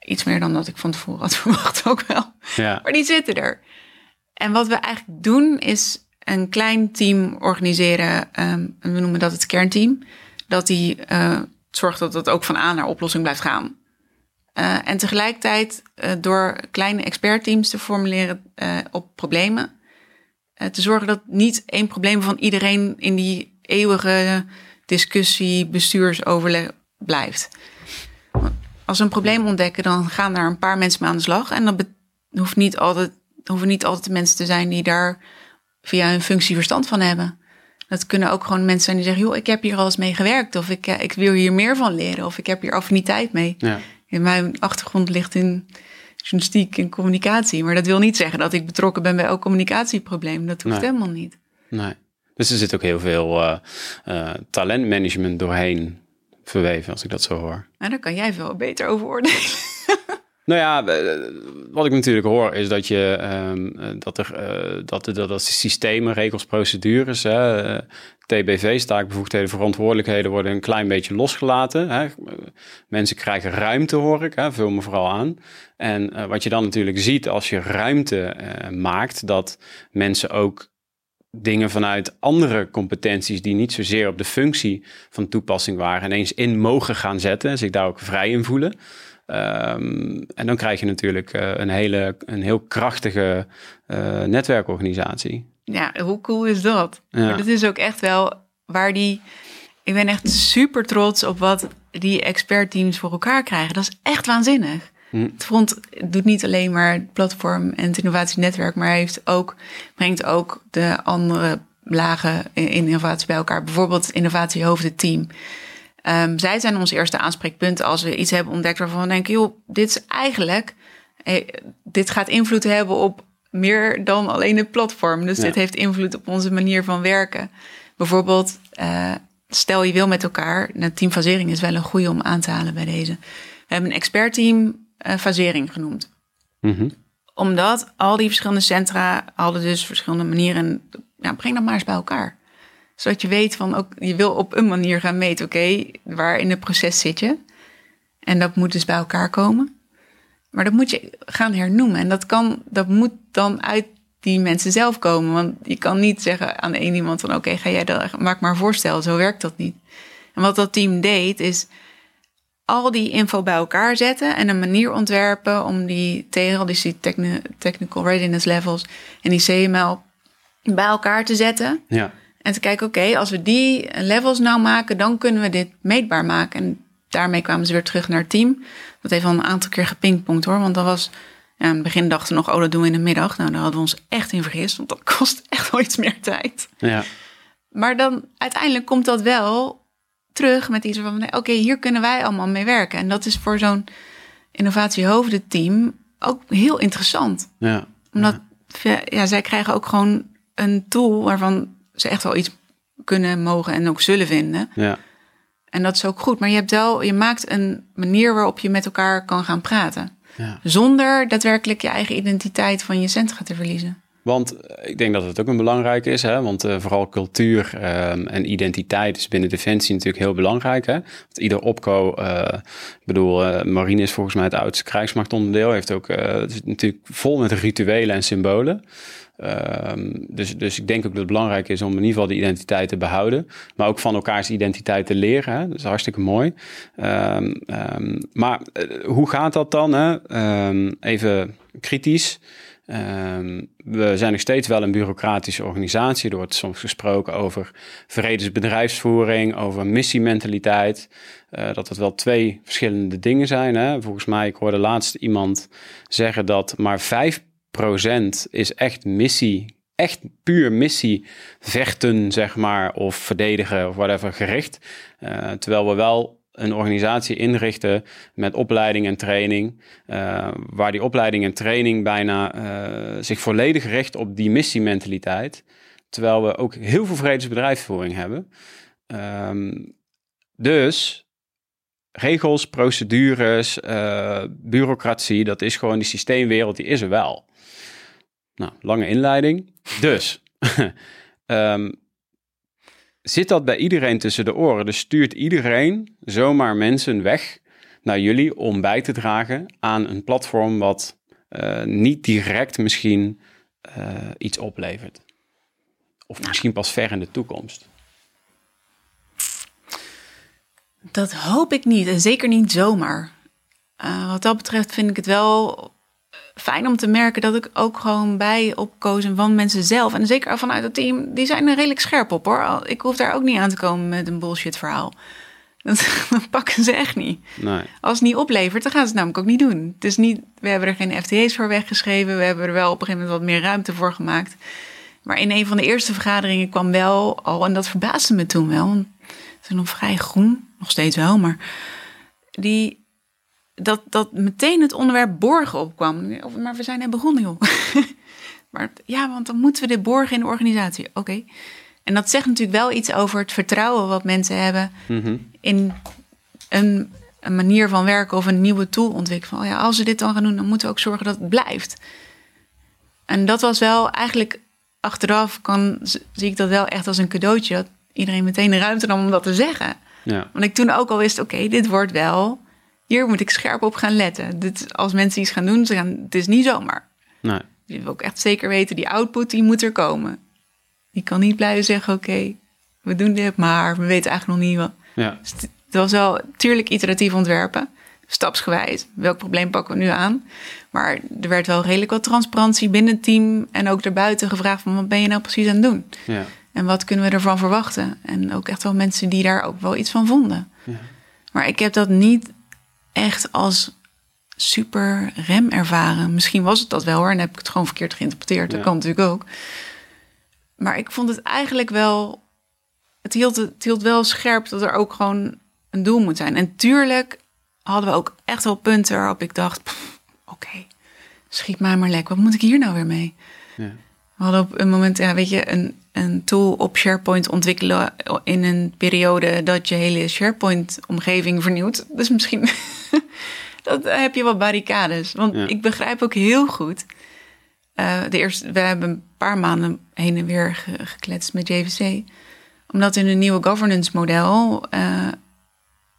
Iets meer dan dat ik van tevoren had <laughs> verwacht ook wel. Ja. Maar die zitten er. En wat we eigenlijk doen is een klein team organiseren. Um, we noemen dat het kernteam. Dat die uh, zorgt dat het ook van A naar oplossing blijft gaan. Uh, en tegelijkertijd uh, door kleine expertteams te formuleren op problemen. te zorgen dat niet één probleem van iedereen in die eeuwige discussie, bestuursoverleg blijft. Als we een probleem ontdekken, dan gaan daar een paar mensen mee aan de slag. En dat hoeft niet altijd, hoeven niet altijd de mensen te zijn die daar via hun functie verstand van hebben. Dat kunnen ook gewoon mensen zijn die zeggen: joh, ik heb hier al eens mee gewerkt. Of ik, ik wil hier meer van leren. Of ik heb hier affiniteit mee. Ja. In mijn achtergrond ligt in journalistiek en communicatie. Maar dat wil niet zeggen dat ik betrokken ben bij elk communicatieprobleem. Dat hoeft Nee. helemaal niet. Nee. Dus er zit ook heel veel uh, uh, talentmanagement doorheen verweven, als ik dat zo hoor. Nou, daar kan jij veel beter over oordelen. <laughs> Nou ja, eh, wat ik natuurlijk hoor is dat je um, dat er uh, dat, dat, dat systemen, regels, procedures, hè, taakbevoegdheden, verantwoordelijkheden worden een klein beetje losgelaten. Hè. Mensen krijgen ruimte, hoor ik, hè, vul me vooral aan. En wat je dan natuurlijk ziet als je ruimte maakt, dat mensen ook dingen vanuit andere competenties die niet zozeer op de functie van toepassing waren, ineens in mogen gaan zetten en zich daar ook vrij in voelen. Um, en dan krijg je natuurlijk uh, een, hele, een heel krachtige uh, netwerkorganisatie. Ja, hoe cool is dat? Ja. Dat is ook echt wel waar die. Ik ben echt super trots op wat die expertteams voor elkaar krijgen. Dat is echt waanzinnig. Hm. Het front doet niet alleen maar het platform en het innovatienetwerk, maar heeft ook, brengt ook de andere lagen in innovatie bij elkaar. Bijvoorbeeld het innovatiehoofdenteam. Um, zij zijn ons eerste aanspreekpunt als we iets hebben ontdekt waarvan we denken, joh, dit is eigenlijk, eh, dit gaat invloed hebben op meer dan alleen het platform. Dus Ja. dit heeft invloed op onze manier van werken. Bijvoorbeeld, uh, stel je wil met elkaar, nou, teamfasering is wel een goede om aan te halen bij deze. hebben een expertteam uh, fasering genoemd. Mhm. Omdat al die verschillende centra hadden dus verschillende manieren. Breng dat maar eens bij elkaar. Zodat je weet van ook, je wil op een manier gaan meten, oké, waar in het proces zit je. En dat moet dus bij elkaar komen. Maar dat moet je gaan hernoemen. En dat, kan, dat moet dan uit die mensen zelf komen. Want je kan niet zeggen aan één iemand van oké, ga jij dat, maak maar voorstel. Zo werkt dat niet. En wat dat team deed, is al die info bij elkaar zetten en een manier ontwerpen om die TRL, technical readiness levels en die CML bij elkaar te zetten. Ja. En te kijken, oké, als we die levels nou maken, dan kunnen we dit meetbaar maken. En daarmee kwamen ze weer terug naar het team. Dat heeft al een aantal keer gepingpongd hoor, want dat was... Ja, in het begin dachten we nog, oh, dat doen we in de middag. Nou, daar hadden we ons echt in vergist, want dat <laughs> kost echt wel iets meer tijd. Ja. Maar dan uiteindelijk komt dat wel terug met iets van, oké, hier kunnen wij allemaal mee werken. En dat is voor zo'n innovatiehoofdenteam ook heel interessant. Ja. Omdat ja, zij krijgen ook gewoon een tool waarvan ze echt wel iets kunnen, mogen en ook zullen vinden. Ja. En dat is ook goed. Maar je hebt wel, je maakt een manier waarop je met elkaar kan gaan praten. Ja. Zonder daadwerkelijk je eigen identiteit van je centra te verliezen. Want eh, ik denk dat het ook een belangrijk is, hè? want uh, vooral cultuur um, en identiteit is binnen Defensie natuurlijk heel belangrijk. Hè? Want ieder opco, uh, ik bedoel, marine is volgens mij het oudste krijgsmachtonderdeel, heeft ook het is natuurlijk vol met rituelen en symbolen. Um, dus, dus ik denk ook dat het belangrijk is om in ieder geval de identiteit te behouden. Maar ook van elkaars identiteit te leren. Hè? Dat is hartstikke mooi. Um, um, maar uh, hoe gaat dat dan? Hè? even kritisch. we zijn nog steeds wel een bureaucratische organisatie. Er wordt soms gesproken over vredesbedrijfsvoering, over missiementaliteit. Uh, dat het wel twee verschillende dingen zijn. Hè? Volgens mij, ik hoorde laatst iemand zeggen dat maar vijf procent is echt missie, echt puur missie vechten, zeg maar, of verdedigen of whatever gericht. Uh, terwijl we wel een organisatie inrichten met opleiding en training, uh, waar die opleiding en training bijna uh, zich volledig richt op die missiementaliteit. Terwijl we ook heel veel vredesbedrijfsvoering hebben. Um, dus regels, procedures, bureaucratie, dat is gewoon die systeemwereld, die is er wel. Nou, lange inleiding. Dus, um, <laughs> zit dat bij iedereen tussen de oren? Dus stuurt iedereen zomaar mensen weg naar jullie om bij te dragen aan een platform wat uh, niet direct misschien uh, iets oplevert? Of misschien pas ver in de toekomst? Dat hoop ik niet en zeker niet zomaar. Uh, wat dat betreft vind ik het wel fijn om te merken dat ik ook gewoon bij opkozen van mensen zelf. En zeker vanuit het team, die zijn er redelijk scherp op hoor. Ik hoef daar ook niet aan te komen met een bullshit verhaal. <laughs> Dat, pakken ze echt niet. Nee. Als het niet oplevert, dan gaan ze het namelijk ook niet doen. Het is niet, we hebben er geen FTE's voor weggeschreven. We hebben er wel op een gegeven moment wat meer ruimte voor gemaakt. Maar in een van de eerste vergaderingen kwam wel al, en dat verbaasde me toen wel. Want ze zijn nog vrij groen, nog steeds wel, maar die dat, dat meteen het onderwerp borgen opkwam. Maar we zijn net begonnen, joh. <laughs> maar ja, want dan moeten we dit borgen in de organisatie. Oké. En dat zegt natuurlijk wel iets over het vertrouwen wat mensen hebben Mhm. in een, een manier van werken of een nieuwe tool ontwikkelen. Van, oh ja, als we dit dan gaan doen, dan moeten we ook zorgen dat het blijft. En dat was wel eigenlijk achteraf kan, zie ik dat wel echt als een cadeautje. Dat iedereen meteen de ruimte nam om dat te zeggen. Ja. Want ik toen ook al wist, oké, dit wordt wel hier moet ik scherp op gaan letten. Dit, als mensen iets gaan doen, ze gaan, het is niet zomaar. Nee. Je wil ook echt zeker weten, die output die moet er komen. Je kan niet blijven zeggen, oké, we doen dit, maar we weten eigenlijk nog niet wat. Ja. Dus het was wel tuurlijk iteratief ontwerpen, stapsgewijs. Welk probleem pakken we nu aan? Maar er werd wel redelijk wat transparantie binnen het team en ook daarbuiten gevraagd van wat ben je nou precies aan het doen? Ja. En wat kunnen we ervan verwachten? En ook echt wel mensen die daar ook wel iets van vonden. Ja. Maar ik heb dat niet echt als super rem ervaren. Misschien was het dat wel hoor, en heb ik het gewoon verkeerd geïnterpreteerd. Dat kan natuurlijk ook. Maar ik vond het eigenlijk wel. Het hield, het hield wel scherp dat er ook gewoon een doel moet zijn. En tuurlijk hadden we ook echt wel punten waarop ik dacht: oké, schiet mij maar lek. Wat moet ik hier nou weer mee? Ja. We hadden op een moment, ja, weet je, een, een tool op SharePoint ontwikkelen in een periode dat je hele SharePoint-omgeving vernieuwt. Dus misschien <laughs> dat heb je wat barricades. Want ik begrijp ook heel goed. Uh, de eerste, we hebben een paar maanden heen en weer gekletst met JVC. Omdat in een nieuwe governance model uh,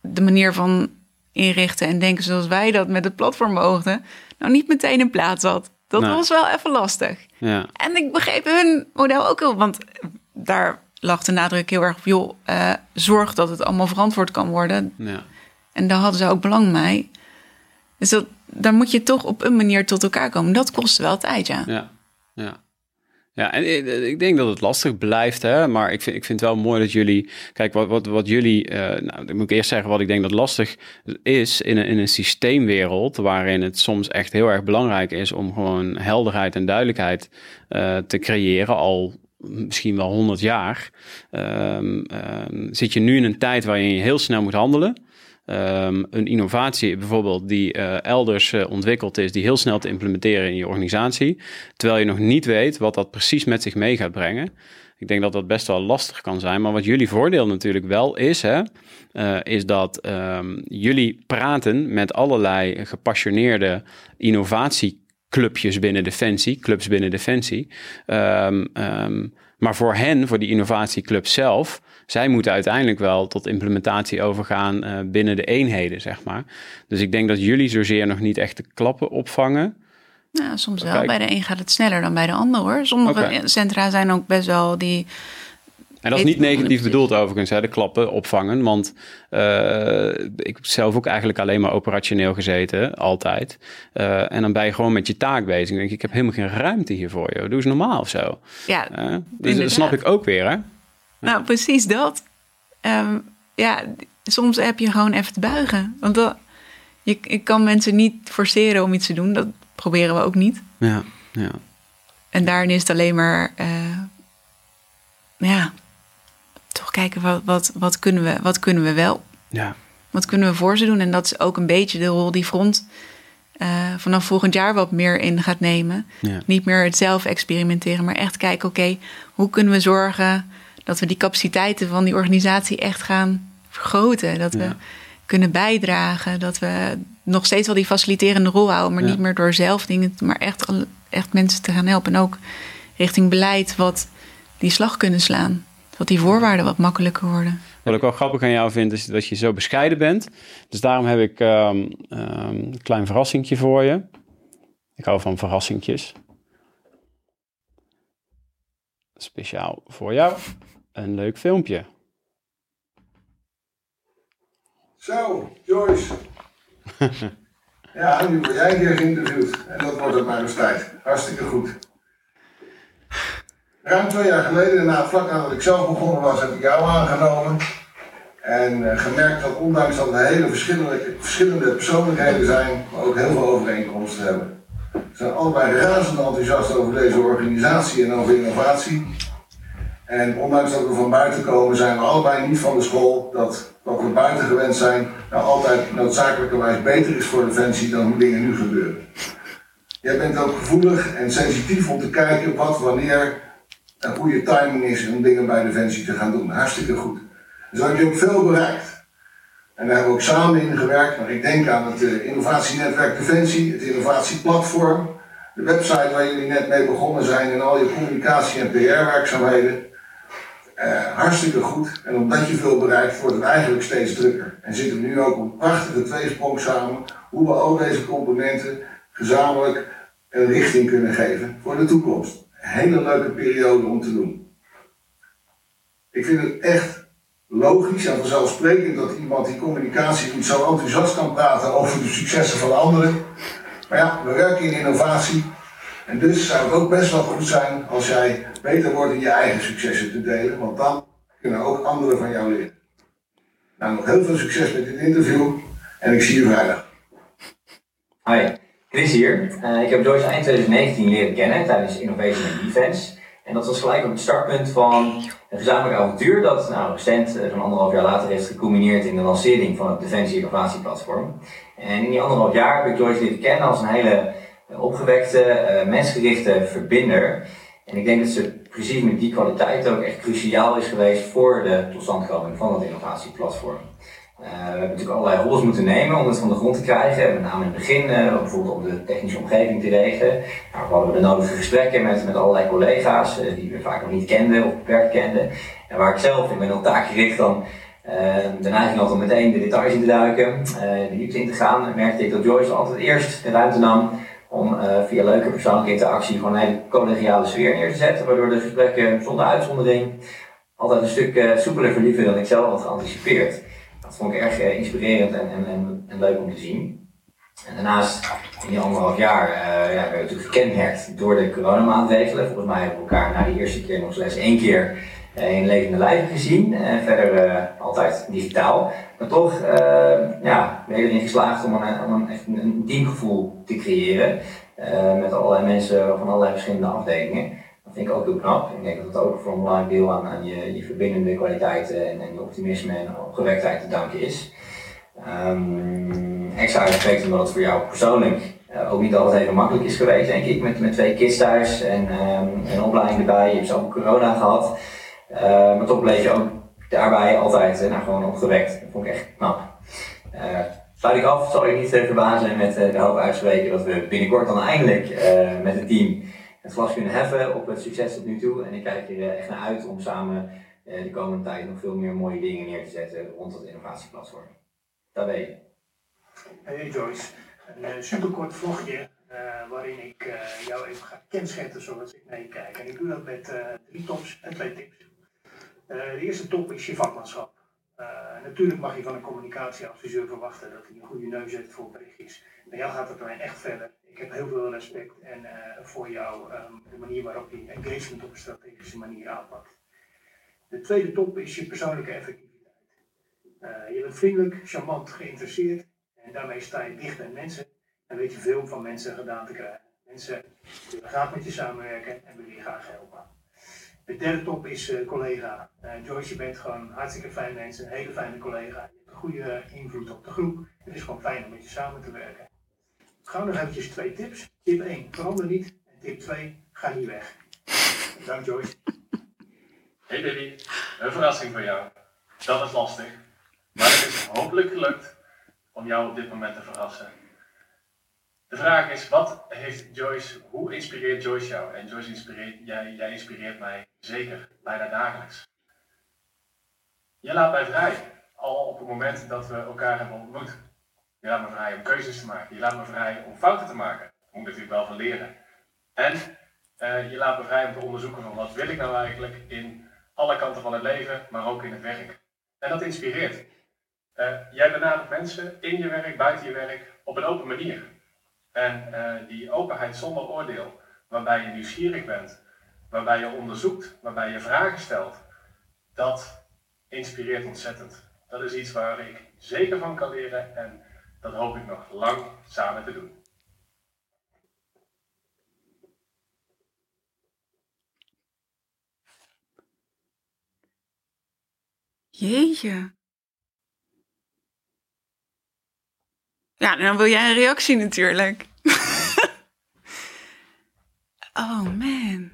de manier van inrichten en denken zoals wij dat met het platform mogen, nou niet meteen in plaats had. Dat was wel even lastig. Ja. En ik begreep hun model ook heel, want daar lag de nadruk heel erg op, joh, uh, zorg dat het allemaal verantwoord kan worden. Ja. En daar hadden ze ook belang bij. Dus dat, daar moet je toch op een manier tot elkaar komen. Dat kost wel tijd, ja. Ja, ja. Ja, en ik denk dat het lastig blijft, hè? maar ik vind, ik vind het wel mooi dat jullie. Kijk, wat, wat, wat jullie. Uh, nou, dan moet ik eerst zeggen wat ik denk dat lastig is in een, in een systeemwereld. waarin het soms echt heel erg belangrijk is om gewoon helderheid en duidelijkheid uh, te creëren. Al misschien wel 100 jaar. Um, um, zit je nu in een tijd waarin je heel snel moet handelen. Um, een innovatie bijvoorbeeld die uh, elders uh, ontwikkeld is, die heel snel te implementeren in je organisatie, terwijl je nog niet weet wat dat precies met zich mee gaat brengen. Ik denk dat dat best wel lastig kan zijn. Maar wat jullie voordeel natuurlijk wel is, hè, uh, is dat um, jullie praten met allerlei gepassioneerde innovatieclubjes binnen Defensie, clubs binnen Defensie. Um, maar voor hen, voor die innovatieclub zelf, zij moeten uiteindelijk wel tot implementatie overgaan uh, binnen de eenheden, zeg maar. Dus ik denk dat jullie zozeer nog niet echt de klappen opvangen. Nou, soms wel. Kijk. Bij de een gaat het sneller dan bij de ander hoor. Sommige okay. centra zijn ook best wel die. En dat is niet negatief bedoeld overigens, hè, de klappen opvangen. Want uh, ik heb zelf ook eigenlijk alleen maar operationeel gezeten, altijd. Uh, en dan ben je gewoon met je taak bezig. Dan denk ik, ik heb helemaal geen ruimte hier voor je. Doe eens normaal of zo. Ja, uh, dus dat snap ik ook weer, hè? Nou, precies dat. Um, ja, soms heb je gewoon even te buigen. Want dat, je, ik kan mensen niet forceren om iets te doen. Dat proberen we ook niet. Ja, ja. En daarin is het alleen maar... Ja, toch kijken wat, wat, wat, kunnen we, wat kunnen we wel. Ja. Wat kunnen we voor ze doen. En dat is ook een beetje de rol die Front... Uh, vanaf volgend jaar wat meer in gaat nemen. Ja. Niet meer het zelf experimenteren, maar echt kijken: oké, okay, hoe kunnen we zorgen dat we die capaciteiten van die organisatie echt gaan vergroten. Dat we kunnen bijdragen. Dat we nog steeds wel die faciliterende rol houden, maar ja. niet meer door zelf dingen, maar echt, echt mensen te gaan helpen. En ook richting beleid wat die slag kunnen slaan. Dat die voorwaarden wat makkelijker worden. Wat ik wel grappig aan jou vind, is dat je zo bescheiden bent. Dus daarom heb ik um, um, een klein verrassingje voor je. Ik hou van verrassingjes. Speciaal voor jou een leuk filmpje. Zo, Joyce. <laughs> ja, nu word jij een keer geïnterviewd. En dat wordt op mijn tijd. Hartstikke goed. Ruim twee jaar geleden, na, vlak nadat ik zelf begonnen was, heb ik jou aangenomen. En uh, gemerkt dat ondanks dat we hele verschillende, verschillende persoonlijkheden zijn, we ook heel veel overeenkomsten hebben. We zijn allebei razend enthousiast over deze organisatie en over innovatie. En ondanks dat we van buiten komen, zijn we allebei niet van de school dat wat we buiten gewend zijn, nou altijd noodzakelijkerwijs beter is voor Defensie dan hoe dingen nu gebeuren. Jij bent ook gevoelig en sensitief om te kijken wat, wanneer een goede timing is om dingen bij Defensie te gaan doen. Hartstikke goed. Dus heb je ook veel bereikt. En daar hebben we ook samen in gewerkt. Maar ik denk aan het uh, innovatienetwerk Defensie, het innovatieplatform, de website waar jullie net mee begonnen zijn en al je communicatie- en PR-werkzaamheden. Uh, hartstikke goed. En omdat je veel bereikt, wordt het eigenlijk steeds drukker. En zitten we nu ook een prachtige tweesprong samen, hoe we al deze componenten gezamenlijk een richting kunnen geven voor de toekomst. Hele leuke periode om te doen. Ik vind het echt logisch en vanzelfsprekend dat iemand die communicatie doet zo enthousiast kan praten over de successen van anderen. Maar ja, we werken in innovatie en dus zou het ook best wel goed zijn als jij beter wordt in je eigen successen te delen, want dan kunnen ook anderen van jou leren. Nou, nog heel veel succes met dit interview en ik zie je vrijdag. Hi, Chris hier. Uh, ik heb Joyce eind 2019 leren kennen tijdens Innovation Defense. En dat was gelijk op het startpunt van een gezamenlijk avontuur dat nou, recent, zo'n anderhalf jaar later, heeft gecombineerd in de lancering van het Defensie Innovatieplatform. En in die anderhalf jaar heb ik Joyce leren kennen als een hele opgewekte, uh, mensgerichte verbinder. En ik denk dat ze precies met die kwaliteit ook echt cruciaal is geweest voor de totstandkoming van dat innovatieplatform. Uh, we hebben natuurlijk allerlei roles moeten nemen om het van de grond te krijgen. Met name in het begin, uh, bijvoorbeeld om de technische omgeving te regelen. Nou, we hadden de nodige gesprekken met, met allerlei collega's uh, die we vaak nog niet kenden of beperkt kenden. En waar ik zelf, ben heel taakgericht dan, de neiging had om meteen de details in te duiken, de diepte in te gaan. merkte ik dat Joyce altijd eerst de ruimte nam om via leuke persoonlijke interactie gewoon een hele collegiale sfeer neer te zetten. Waardoor de gesprekken zonder uitzondering altijd een stuk soepeler verliepen dan ik zelf had geanticipeerd dat vond ik erg eh, inspirerend en, en, en, leuk om te zien. En daarnaast, in die anderhalf jaar, uh, ja, werden we natuurlijk gekenmerkt door de coronamaatregelen. Volgens mij hebben we elkaar na de eerste keer nog slechts één keer uh, in levende lijven gezien. En verder uh, altijd digitaal. Maar toch ja, ben je erin geslaagd om een, om een, echt een teamgevoel te creëren. met allerlei mensen van allerlei verschillende afdelingen vind ik ook heel knap. Ik denk dat het ook voor een belangrijk deel aan, je, je verbindende kwaliteiten en, en je optimisme en opgewektheid te danken is. Um, extra respect omdat het voor jou persoonlijk uh, ook niet altijd even makkelijk is geweest, denk ik, met, met twee kids thuis en um, een opleiding erbij. Je hebt zelf corona gehad. Uh, maar toch bleef je ook daarbij altijd uh, nou, gewoon opgewekt. Dat vond ik echt knap. sluit ik af, zal ik niet verbazen met de hoop uitspreken dat we binnenkort dan eindelijk met het team het glas kunnen heffen op het succes tot nu toe. En ik kijk er eh, echt naar uit om samen eh, de komende tijd nog veel meer mooie dingen neer te zetten rond het innovatieplatform. Daar ben je. Hey Joyce, een uh, superkort vlogje waarin ik jou even ga kenschetten zoals ik meekijk. En ik doe dat met drie tops en twee tips. de eerste top is je vakmanschap. natuurlijk mag je van een communicatieadviseur verwachten dat hij een goede neus heeft voor berichtjes. Bij jou gaat het mij echt verder ik heb heel veel respect en, uh, voor jou, um, de manier waarop je engagement op een strategische manier aanpakt. De tweede top is je persoonlijke effectiviteit. Uh, je bent vriendelijk, charmant, geïnteresseerd en daarmee sta je dicht bij mensen en weet je veel van mensen gedaan te krijgen. Mensen willen graag met je samenwerken en willen je graag helpen. De derde top is uh, collega. Joyce, je bent gewoon hartstikke fijn mens, een hele fijne collega. Je hebt een goede invloed op de groep. Het is gewoon fijn om met je samen te werken. Gauw nog eventjes twee tips. Tip 1, verander niet. En tip 2, ga niet weg. Dank Joyce. Hey Billy, een verrassing voor jou. Dat is lastig. Maar het is hopelijk gelukt om jou op dit moment te verrassen. De vraag is, wat heeft Joyce, hoe inspireert Joyce jou? En Joyce inspireert, jij, jij inspireert mij zeker, bijna dagelijks. Je laat mij vrij, al op het moment dat we elkaar hebben ontmoet. Je laat me vrij om keuzes te maken. Je laat me vrij om fouten te maken. Moet ik natuurlijk wel van leren. En uh, je laat me vrij om te onderzoeken van wat wil ik nou eigenlijk in alle kanten van het leven, maar ook in het werk. En dat inspireert. Uh, jij benadert mensen in je werk, buiten je werk, op een open manier. En uh, die openheid zonder oordeel, waarbij je nieuwsgierig bent, waarbij je onderzoekt, waarbij je vragen stelt, dat inspireert ontzettend. Dat is iets waar ik zeker van kan leren en dat hoop ik nog lang samen te doen. Jeetje. Ja, dan wil jij een reactie natuurlijk. <laughs> oh man.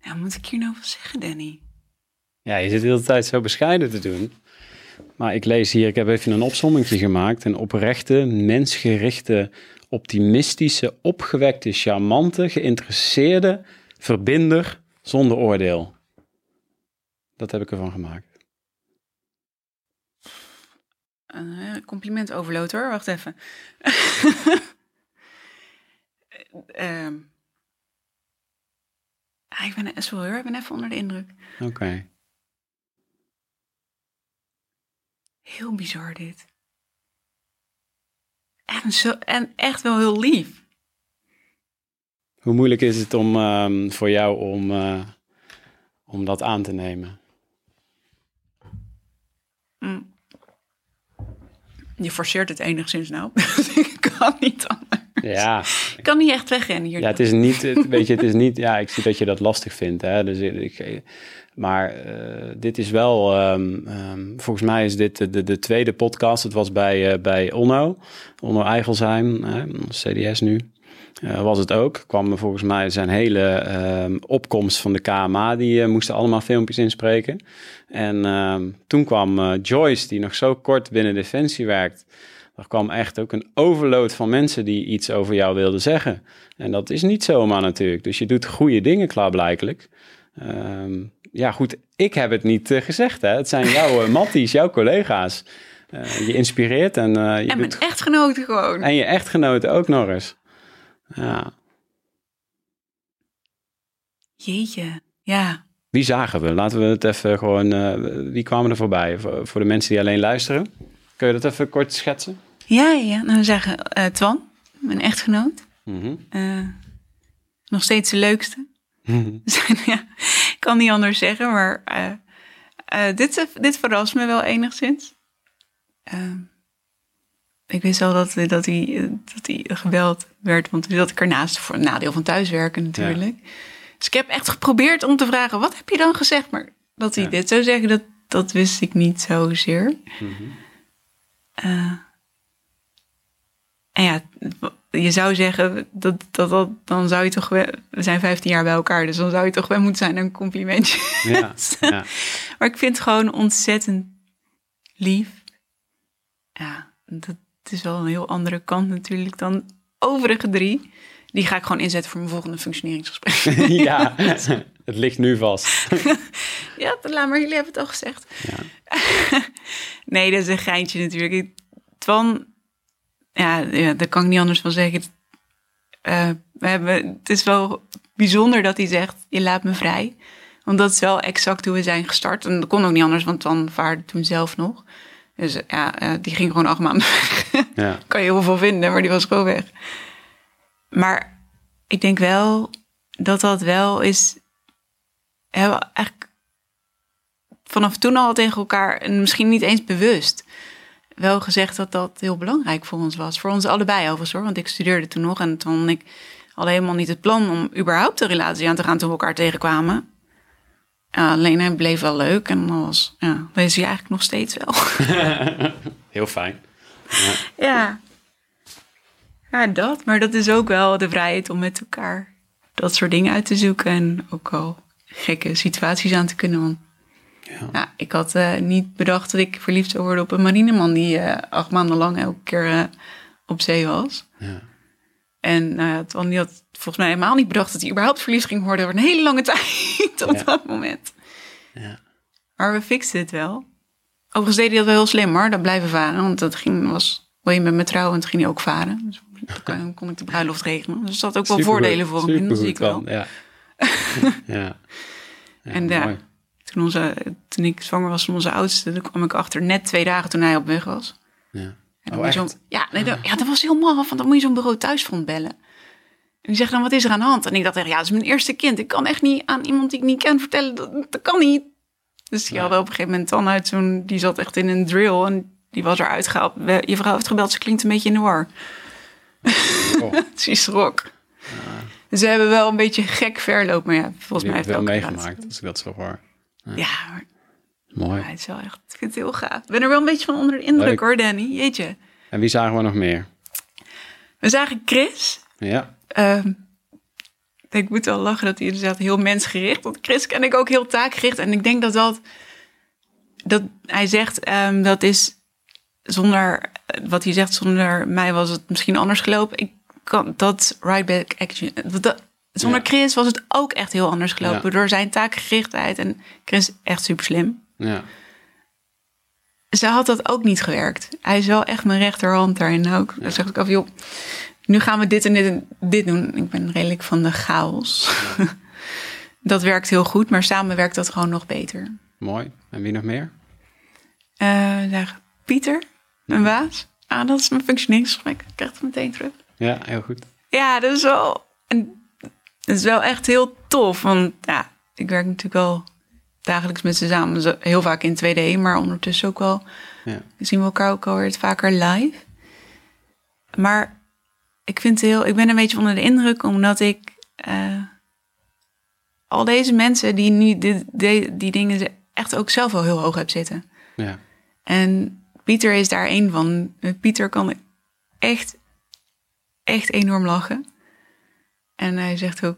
Nou, moet ik hier nou wel zeggen, Danny? Ja, je zit de hele tijd zo bescheiden te doen. Maar ik lees hier, ik heb even een opsommingje gemaakt. Een oprechte, mensgerichte, optimistische, opgewekte, charmante, geïnteresseerde verbinder zonder oordeel. Dat heb ik ervan gemaakt. Een compliment overload hoor, wacht even. uh, <laughs> ik ben, sorry hoor, ik ben even onder de indruk. Oké. Heel bizar dit. En, zo, en echt wel heel lief. Hoe moeilijk is het om, um, voor jou om, uh, om dat aan te nemen? Mm. Je forceert het enigszins nou. <laughs> ik kan niet anders. Ja. Ik kan niet echt wegrennen hier. Ja, het is niet, weet je, het is <laughs> niet, ja, ik zie dat je dat lastig vindt. Hè? Dus ik, maar uh, dit is wel, um, um, volgens mij is dit de, de, de, tweede podcast. Het was bij, uh, bij Onno, Onno Eigelsheim, uh, CDS nu. eh, was het ook. Kwam volgens mij zijn hele ehm, opkomst van de KMA, die eh, moesten allemaal filmpjes inspreken. En ehm, toen kwam eh, Joyce, die nog zo kort binnen Defensie werkt. Er kwam echt ook een overload van mensen die iets over jou wilden zeggen. En dat is niet zomaar natuurlijk. Dus je doet goede dingen klaarblijkelijk. Ehm, ja, goed, ik heb het niet eh, gezegd. Hè. Het zijn <laughs> jouw uh, matties, jouw collega's. Eh, je inspireert en eh, je En doet... mijn echtgenoten gewoon. En je echtgenoten ook nog eens. Ja. Jeetje, ja. Wie zagen we? Laten we het even gewoon... eh, wie kwamen er voorbij? Voor, voor de mensen die alleen luisteren. Kun je dat even kort schetsen? Ja, ja. Nou, we zeggen eh, Twan, mijn echtgenoot. Mhm. Eh, nog steeds de leukste. <laughs> Zijn, ja, ik kan niet anders zeggen, maar eh, dit, dit verrast me wel enigszins. Ik wist al dat, dat, hij, dat hij gebeld werd, want toen zat ik ernaast voor een nadeel van thuiswerken natuurlijk. Dus ik heb echt geprobeerd om te vragen, wat heb je dan gezegd? Maar dat hij Ja. dit zou zeggen, dat, dat wist ik niet zozeer. Eh, en ja, je zou zeggen, dat, dat, dat, dan zou je toch wel... We zijn 15 jaar bij elkaar, dus dan zou je toch wel moeten zijn een complimentje. Ja, ja. <laughs> Maar ik vind het gewoon ontzettend lief. Ja, dat is wel een heel andere kant natuurlijk dan overige drie. Die ga ik gewoon inzetten voor mijn volgende functioneringsgesprek. <laughs> ja, <laughs> het ligt nu vast. ja, laat maar, jullie hebben het al gezegd. Ja. nee, dat is een geintje natuurlijk. Twan, ja, ja, daar kan ik niet anders van zeggen. Eh, we hebben, het is wel bijzonder dat hij zegt, je laat me vrij. Want dat is wel exact hoe we zijn gestart. En dat kon ook niet anders, want Twan vaarde toen zelf nog. Dus eh, ja, eh, die ging gewoon acht maanden weg. Ja. <laughs> kan je heel veel vinden, maar die was gewoon weg. Maar ik denk wel dat dat wel is... We hebben eigenlijk vanaf toen al tegen elkaar, en misschien niet eens bewust, wel gezegd dat dat heel belangrijk voor ons was. Voor ons allebei overigens hoor, want ik studeerde toen nog en toen ik had helemaal niet het plan om überhaupt een relatie aan te gaan toen we elkaar tegenkwamen. Ja, alleen hij bleef wel leuk en dat was, ja, dat is hij eigenlijk nog steeds wel. <laughs> Heel fijn. Ja. Ja, dat. Maar dat is ook wel de vrijheid om met elkaar dat soort dingen uit te zoeken. En ook al gekke situaties aan te kunnen. Ja. ik had eh, niet bedacht dat ik verliefd zou worden op een marineman die eh, acht maanden lang elke keer eh, op zee was. Ja. En uh, Twan die had volgens mij helemaal niet bedacht dat hij überhaupt verliefd ging worden voor een hele lange <laughs> tijd op Ja. dat moment. Ja. Maar we fixten het wel. Overigens deed hij dat wel heel slim hoor, dat blijven varen. Want dat ging, was, wil je met me trouwen, en toen ging hij ook varen. Dus toen kon- ik de bruiloft regelen. Dus dat had ook wel voordelen voor hem, in, dat zie ik wel. Dan, <laughs> Ja. ja. En ja, mooi. Toen, onze, toen ik zwanger was van onze oudste, toen kwam ik achter net twee dagen toen hij op weg was. Ja. En Oh, ja, nee, dat, ja, dat was heel maf, want dan moet je zo'n bureau thuisfront bellen. En die zegt dan, wat is er aan de hand? En ik dacht echt, ja, dat is mijn eerste kind. Ik kan echt niet aan iemand die ik niet ken vertellen, dat, dat kan niet. Dus die Ja. hadden op een gegeven moment dan uit zo'n, die zat echt in een drill en die was eruit gehaald. Je vrouw heeft gebeld, ze klinkt een beetje in de war. Oh. Ze schrok. Dus ze hebben wel een beetje gek verloop, maar ja, volgens Die mij heeft wel het ook meegemaakt, als ik dat zo hoor. Ja, maar Mooi. hij is wel echt, ik vind het heel gaaf. Ik ben er wel een beetje van onder de indruk Leuk. hoor, Danny. Jeetje. En wie zagen we nog meer? We zagen Chris. Ja. Ehm, ik moet wel lachen dat hij inderdaad heel mensgericht. Want Chris ken ik ook heel taakgericht. En ik denk dat dat... dat hij zegt, ehm, dat is zonder... Wat hij zegt, zonder mij was het misschien anders gelopen. Ik kan dat right back action... Dat- zonder Ja. Chris was het ook echt heel anders gelopen. Ja. Door zijn taakgerichtheid. En Chris is echt super slim. Ja. Ze had dat ook niet gewerkt. Hij is wel echt mijn rechterhand daarin ook. Dan zeg ik af, joh, nu gaan we dit en dit en dit doen. Ik ben redelijk van de chaos. <laughs> dat werkt heel goed, maar samen werkt dat gewoon nog beter. Mooi. En wie nog meer? Zeg, Pieter, mijn baas. Ah, dat is mijn functioneringsgesprek. Ik krijg het meteen terug. Ja, heel goed. Ja, dat is wel, en, dat is wel echt heel tof. Want ja, ik werk natuurlijk wel dagelijks met ze samen. Heel vaak in 2D, maar ondertussen ook wel Ja. zien we elkaar ook alweer vaker live. Maar ik, vind het heel, ik ben een beetje onder de indruk omdat ik eh, al deze mensen die nu die, die dingen echt ook zelf wel heel hoog heb zitten. Ja. En Pieter is daar één van. Pieter kan echt, echt enorm lachen. En hij zegt ook,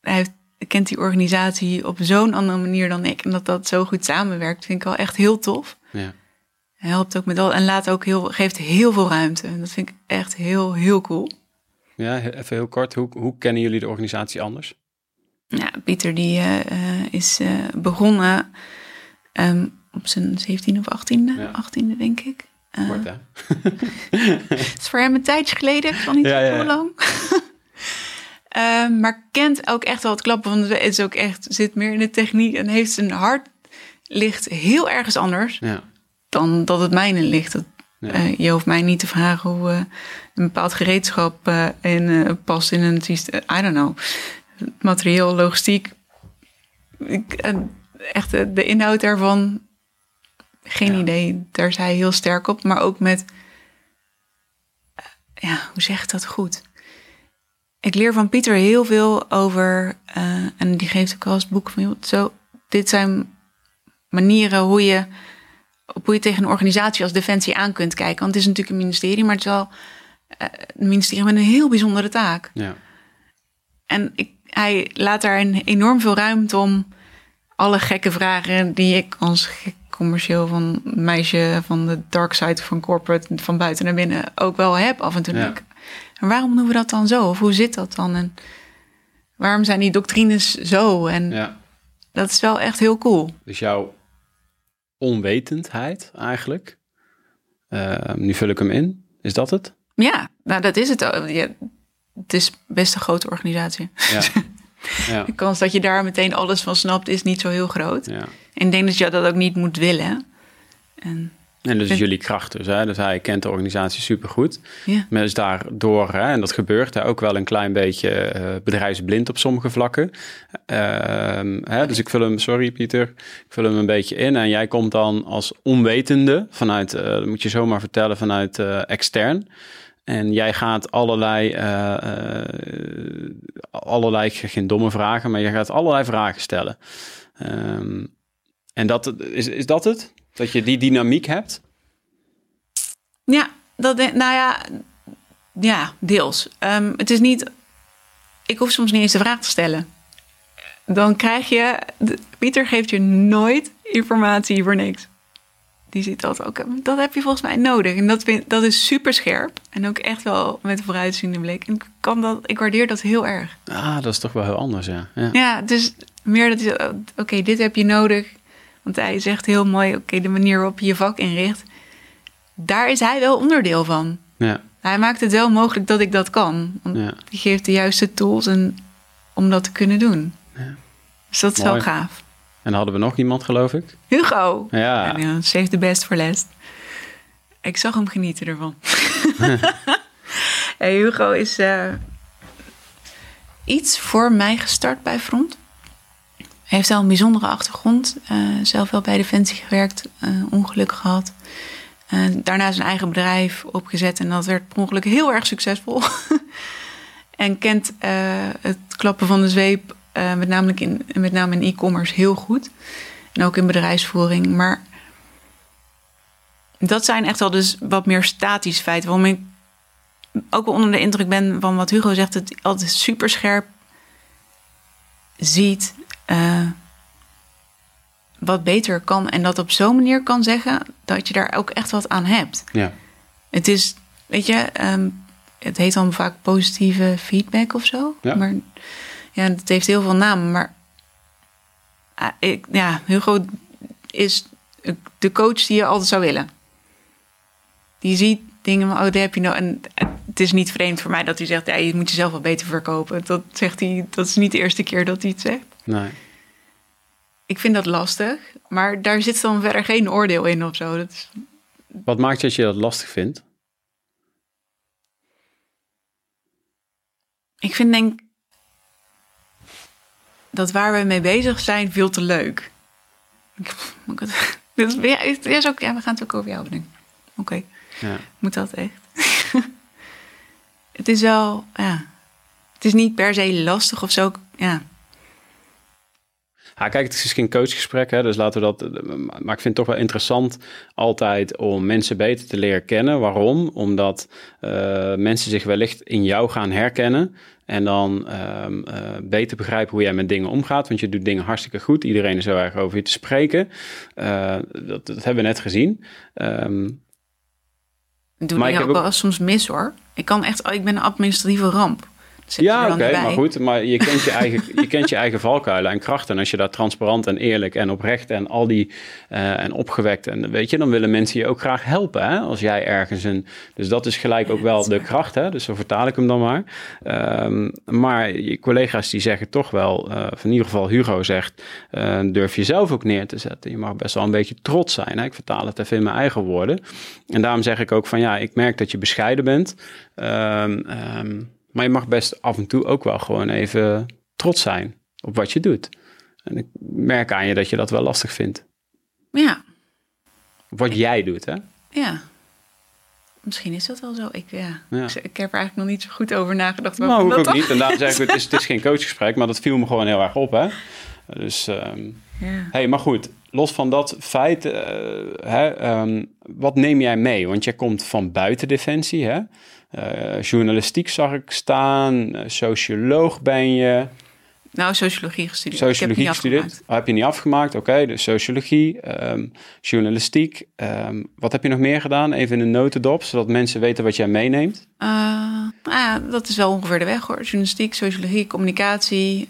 hij heeft, kent die organisatie op zo'n andere manier dan ik. En dat dat zo goed samenwerkt, vind ik wel echt heel tof. Ja. Hij helpt ook met al en laat ook heel, geeft heel veel ruimte. En dat vind ik echt heel, heel cool. Ja, even heel kort. Hoe, hoe kennen jullie de organisatie anders? Ja, Pieter die eh, eh, is eh, begonnen ehm, op zijn 17e of 18e, Ja. 18e denk ik. Kort, hè? <laughs> Het is voor hem een tijdje geleden, ik zal niet Ja, hoe ja. lang. Ehm, maar kent ook echt wel het klappen, want het is ook echt, zit meer in de techniek en heeft zijn hart ligt heel ergens anders Ja. dan dat het mijne ligt. Dat, Ja. eh, je hoeft mij niet te vragen hoe eh, een bepaald gereedschap eh, in, past in een systeem. I don't know. Materieel, logistiek. Ik, echt de inhoud daarvan, geen Ja. idee. Daar is hij heel sterk op. Maar ook met, ja, hoe zeg ik dat goed? Ik leer van Pieter heel veel over, eh, en die geeft ook wel eens boek van, zo, dit zijn manieren hoe je, op hoe je tegen een organisatie als Defensie aan kunt kijken. Want het is natuurlijk een ministerie, maar het is wel eh, een ministerie met een heel bijzondere taak. Ja. En ik, hij laat daar een enorm veel ruimte om alle gekke vragen die ik als gek commercieel van meisje van de dark side van corporate van buiten naar binnen ook wel heb af en toe. Ja. denk ik, En waarom doen we dat dan zo? Of hoe zit dat dan? En waarom zijn die doctrines zo? En ja. dat is wel echt heel cool. Dus jouw onwetendheid eigenlijk. Eh, nu vul ik hem in. Is dat het? Ja, nou dat is het. Ja, het is best een grote organisatie. Ja. <laughs> ja. De kans dat je daar meteen alles van snapt is niet zo heel groot. ja. En ik denk dat je dat ook niet moet willen. En En Vind- jullie kracht dus. Hè? Dus hij kent de organisatie supergoed. ja, Maar is daardoor, hè, en dat gebeurt, hè, ook wel een klein beetje eh, bedrijfsblind op sommige vlakken. Ehm, hè, dus ik vul hem, sorry Pieter, ik vul hem een beetje in. En jij komt dan als onwetende vanuit, eh, dat moet je zomaar vertellen, vanuit eh, extern. En jij gaat allerlei, allerlei, geen domme vragen, maar je gaat allerlei vragen stellen. Ehm, en dat, is, is dat het? Dat je die dynamiek hebt? ja, dat, nou ja, ja deels. Ehm, het is niet, ik hoef soms niet eens de vraag te stellen. Dan krijg je, Pieter geeft je nooit informatie voor niks. Die ziet dat ook, dat heb je volgens mij nodig. En dat, vind, dat is super scherp. En ook echt wel met een vooruitziende blik. En ik, kan dat, ik waardeer dat heel erg. Ah, dat is toch wel heel anders, ja. ja. Ja, dus meer dat je, oké, dit heb je nodig. Want hij zegt heel mooi, oké, de manier waarop je je vak inricht. Daar is hij wel onderdeel van. ja. Hij maakt het wel mogelijk dat ik dat kan. Want Ja. die geeft de juiste tools en, om dat te kunnen doen. Dus dat is wel gaaf. En dan hadden we nog iemand, geloof ik. Hugo. Ja. Ja, save the best for last. Ik zag hem genieten ervan. <laughs> hey, Hugo is eh, iets voor mij gestart bij Front. Hij heeft wel een bijzondere achtergrond. eh, zelf wel bij Defensie gewerkt, eh, ongeluk gehad. Eh, daarna zijn eigen bedrijf opgezet en dat werd per ongeluk heel erg succesvol. <laughs> en kent het klappen van de zweep, met, name in, met name in e-commerce, heel goed. En ook in bedrijfsvoering. Maar dat zijn echt wel dus wat meer statische feiten. Waarom ik ook wel onder de indruk ben van wat Hugo zegt. Dat hij altijd super scherp ziet eh, wat beter kan. En dat op zo'n manier kan zeggen dat je daar ook echt wat aan hebt. Ja. Het is, weet je, ehm, het heet dan vaak positieve feedback of zo. Ja. Maar ja, het heeft heel veel namen. Maar ah, ik, ja, Hugo is de coach die je altijd zou willen. Die ziet dingen, maar oh, daar heb je nou. En het is niet vreemd voor mij dat hij zegt, ja, je moet jezelf wel beter verkopen. Dat zegt hij, dat is niet de eerste keer dat hij het zegt. Nee. Ik vind dat lastig, maar daar zit dan verder geen oordeel in of zo. Dat is, Wat maakt dat je dat lastig vindt? Ik vind denk dat waar we mee bezig zijn veel te leuk. Dit is, ook, ja, we gaan het ook over jou bedenken. Oké, Ja. moet dat echt? <laughs> het is wel, ja. Het is niet per se lastig of zo. Ja, Ja, kijk, het is geen coachgesprek, hè, dus laten we dat. Maar ik vind het toch wel interessant altijd om mensen beter te leren kennen. Waarom? Omdat eh, mensen zich wellicht in jou gaan herkennen. En dan ehm, eh, beter begrijpen hoe jij met dingen omgaat. Want je doet dingen hartstikke goed. Iedereen is heel erg over je te spreken. Eh, dat, dat hebben we net gezien. Ik doe Maar ik ook heb wel soms mis hoor. Ik kan echt, ik ben een administratieve ramp. Ja, oké, maar goed. Maar je kent je, <laughs> eigen, je kent je eigen valkuilen en krachten. En als je daar transparant en eerlijk en oprecht en al die eh, en opgewekt en weet je, dan willen mensen je ook graag helpen. Hè? Als jij ergens een. Dus dat is gelijk ook wel de kracht. Hè? Dus zo vertaal ik hem dan maar. Ehm, maar je collega's die zeggen toch wel, eh, of in ieder geval Hugo zegt, eh, durf jezelf ook neer te zetten. Je mag best wel een beetje trots zijn. Hè? Ik vertaal het even in mijn eigen woorden. En daarom zeg ik ook van ja, ik merk dat je bescheiden bent. Ehm, maar je mag best af en toe ook wel gewoon even trots zijn op wat je doet. En ik merk aan je dat je dat wel lastig vindt. Ja, wat jij doet, hè? ja. Misschien is dat wel zo. Ik, ja. Ja. Ik, ik heb er eigenlijk nog niet zo goed over nagedacht. Nou, hoef dat ook niet. En daarom zeg ik, het is, het is geen <laughs> coachgesprek, maar dat viel me gewoon heel erg op, hè? Dus, ehm, Ja. hey, maar goed, los van dat feit, eh, hè, ehm, wat neem jij mee? Want jij komt van buiten Defensie, hè? Eh, journalistiek zag ik staan, eh, socioloog ben je. Nou, sociologie gestudeerd. Sociologie ik heb gestudeerd. Oh, heb je niet afgemaakt? Oké, dus sociologie, ehm, journalistiek. Ehm, wat heb je nog meer gedaan? Even in een notendop, zodat mensen weten wat jij meeneemt. Eh, nou ja, dat is wel ongeveer de weg hoor. Journalistiek, sociologie, communicatie,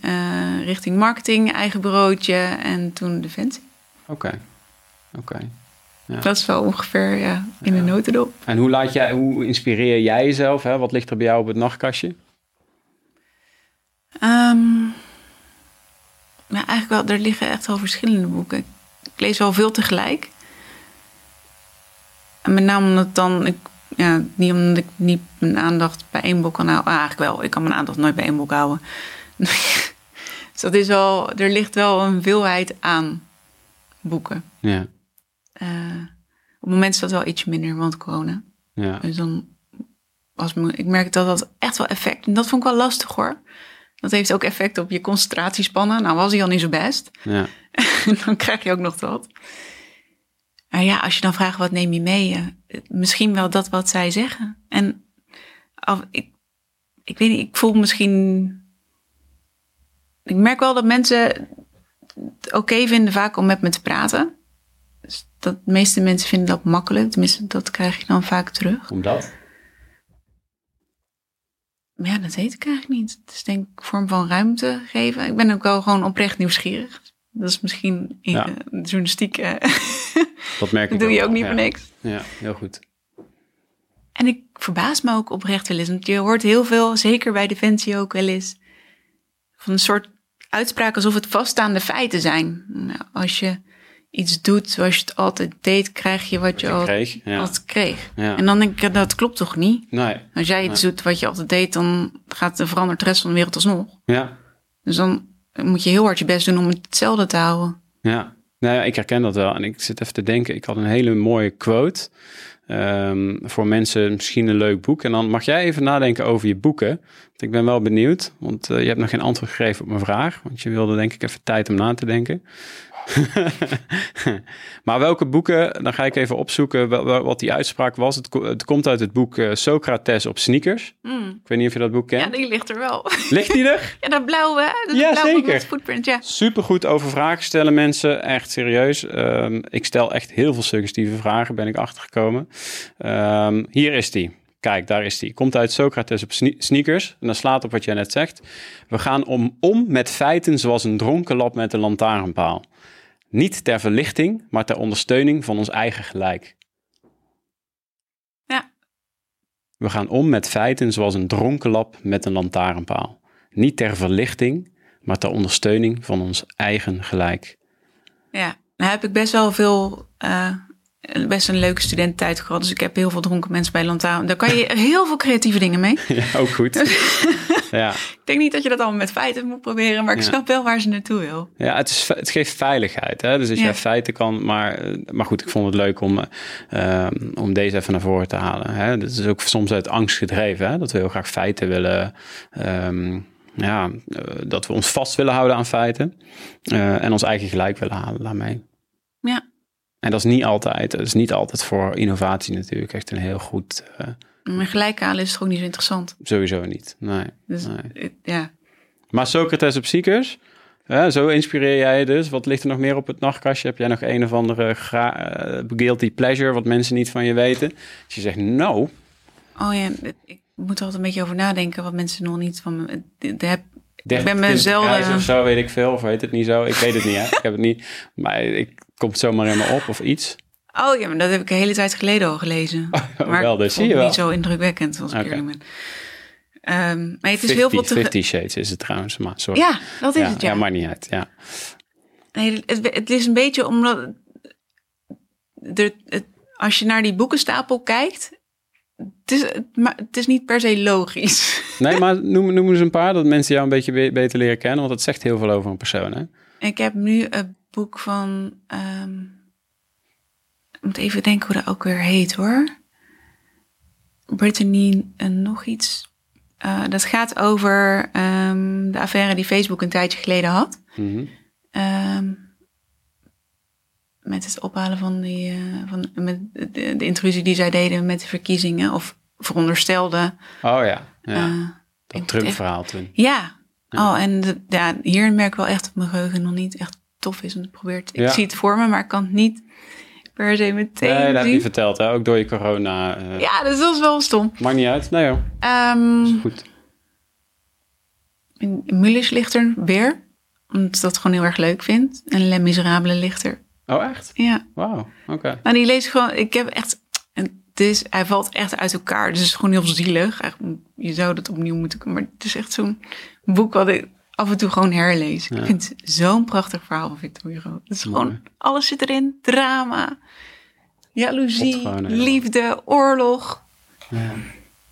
richting marketing, eigen bureautje en toen defensie. Oké, oké. Ja. Dat is wel ongeveer ja, in de notendop. En hoe, laat jij, hoe inspireer jij jezelf? Hè? Wat ligt er bij jou op het nachtkastje? Ehm, nou, eigenlijk wel, er liggen echt wel verschillende boeken. Ik lees wel veel tegelijk. En met name omdat dan, ik, ja, niet omdat ik niet mijn aandacht bij één boek kan houden. Ah, eigenlijk wel, ik kan mijn aandacht nooit bij één boek houden. <laughs> dus dat is wel, er ligt wel een veelheid aan boeken. Ja, Eh, op het moment is dat wel iets minder, want corona. ja, Dus dan was ik merk dat dat echt wel effect. En dat vond ik wel lastig hoor. Dat heeft ook effect op je concentratiespannen. Nou was hij al niet zo best. ja. <laughs> dan krijg je ook nog dat. Maar ja, als je dan vraagt wat neem je mee, eh, misschien wel dat wat zij zeggen. En af, ik, ik weet niet, ik voel misschien. Ik merk wel dat mensen het oké vinden vaak om met me te praten. Dat de meeste mensen vinden dat makkelijk. Tenminste, dat krijg je dan vaak terug. Omdat? Maar ja, dat weet ik eigenlijk niet. Het is denk ik een vorm van ruimte geven. Ik ben ook wel gewoon oprecht nieuwsgierig. Dat is misschien in Ja. de journalistiek. eh, <laughs> Dat merk ik dat <laughs> doe je ook niet ja. voor niks. Ja, heel goed. En ik verbaas me ook oprecht wel eens. Want je hoort heel veel, zeker bij Defensie ook wel eens... van een soort uitspraak alsof het vaststaande feiten zijn. Nou, als je iets doet zoals je het altijd deed... krijg je wat je, je al, kreeg, ja. altijd kreeg. Ja. En dan denk ik, dat klopt toch niet? Nee, Als jij iets doet wat je altijd deed... dan gaat de verandert de rest van de wereld alsnog. ja, Dus dan moet je heel hard je best doen om het hetzelfde te houden. ja. Nou ja, ik herken dat wel. En ik zit even te denken, ik had een hele mooie quote. Ehm, voor mensen misschien een leuk boek. En dan mag jij even nadenken over je boeken. Ik ben wel benieuwd, want eh, je hebt nog geen antwoord gegeven op mijn vraag. Want je wilde denk ik even tijd om na te denken. <laughs> maar welke boeken, dan ga ik even opzoeken wat die uitspraak was. Het, ko- het komt uit het boek eh, Socrates op sneakers. Ik weet niet of je dat boek Ja, kent. die ligt er wel. Ligt die er? <laughs> Ja, dat blauwe? Dat Ja, blauwe zeker. met footprint, ja. Supergoed over vragen stellen mensen. Echt serieus. Ehm, ik stel echt heel veel suggestieve vragen, ben ik achtergekomen. Ehm, hier is die. Kijk, daar is die. Komt uit Socrates op sne- sneakers. En dat slaat op wat jij net zegt. We gaan om, om met feiten zoals een dronken lap met een lantaarnpaal. Niet ter verlichting, maar ter ondersteuning van ons eigen gelijk. Ja. We gaan om met feiten zoals een dronken lap met een lantaarnpaal. Niet ter verlichting, maar ter ondersteuning van ons eigen gelijk. Ja, nou heb ik best wel veel, eh, best een leuke studententijd gehad. Dus ik heb heel veel dronken mensen bij Lantaarn. Daar kan je <laughs> heel veel creatieve dingen mee. Ja, ook goed. <laughs> ja. Ik denk niet dat je dat allemaal met feiten moet proberen, maar ik Ja. snap wel waar ze naartoe wil. ja, het, is, het geeft veiligheid. Hè? Dus als Ja. jij feiten kan, maar, eh, maar goed, ik vond het leuk om, eh, om deze even naar voren te halen. Hè? Dat is ook soms uit angst gedreven, hè? dat we heel graag feiten willen. ehm, ja, eh, dat we ons vast willen houden aan feiten eh, en ons eigen gelijk willen halen daarmee. Ja, En dat is niet altijd, dat is niet altijd voor innovatie natuurlijk echt een heel goed, eh, Maar gelijk halen is toch ook niet zo interessant. Sowieso niet. Nee. Dus nee. ja. Maar Socrates op ja, zo inspireer jij je dus. Wat ligt er nog meer op het nachtkastje? Heb jij nog een of andere eh, guilty pleasure, wat mensen niet van je weten? Als je zegt, nou, Oh ja, het- ik moet er altijd een beetje over nadenken wat mensen nog niet van me. Ik heb, 30, ben mezelf, 20 eh, of zo, weet ik veel. Of weet het niet zo. Ik weet het niet, hè. Ik heb het niet. Maar ik komt zomaar in me op of iets. Oh ja, maar dat heb ik een hele tijd geleden al gelezen. <laughs> Oh, maar wel, ik vond zie je het wel. niet zo indrukwekkend als ik Oké. eerlijk ben. Ehm, maar het is heel veel 50, te... 50 Shades is het trouwens, maar sorry. Ja, dat is ja, het, ja. ja, maakt niet uit, ja. Nee, het, het is een beetje omdat... Er, het, als je naar die boekenstapel kijkt... Het is, maar het is niet per se logisch. <laughs> Nee, maar noem, noem eens een paar, dat mensen jou een beetje be- beter leren kennen. Want dat zegt heel veel over een persoon, hè? Ik heb nu een boek van... ehm, ik moet even denken hoe dat ook weer heet, hoor. Brittany en nog iets. Eh, dat gaat over ehm, de affaire die Facebook een tijdje geleden had. Mhm. Ehm, met het ophalen van, die, eh, van met de, de intrusie die zij deden met de verkiezingen. Of veronderstelde. Oh ja, ja. eh, dat Trump-verhaal toen. ja. Oh, en de, ja, hier merk ik wel echt dat mijn geheugen nog niet echt tof is. Want ik probeer het, ik Ja. zie het voor me, maar ik kan het niet per se meteen Nee, dat heb je verteld, hè? Ook door je corona. eh Ja, dus dat is wel stom. Maakt niet uit. Nee joh, Ehm goed. Mulisch ligt er weer. Omdat ik dat gewoon heel erg leuk vind. En Les Miserables ligt er. Oh echt? Ja. Wauw, oké. Nou, die lees ik gewoon. Ik heb echt. Is, hij valt echt uit elkaar. Dus het is gewoon heel zielig. Eigenlijk, je zou dat opnieuw moeten kunnen. Maar het is echt zo'n boek wat ik af en toe gewoon herlees. Ja. Ik vind het zo'n prachtig verhaal van Victor Hugo. Het is Mooi. gewoon. Alles zit erin: drama, jaloezie, gewoon, liefde, oorlog. Ja.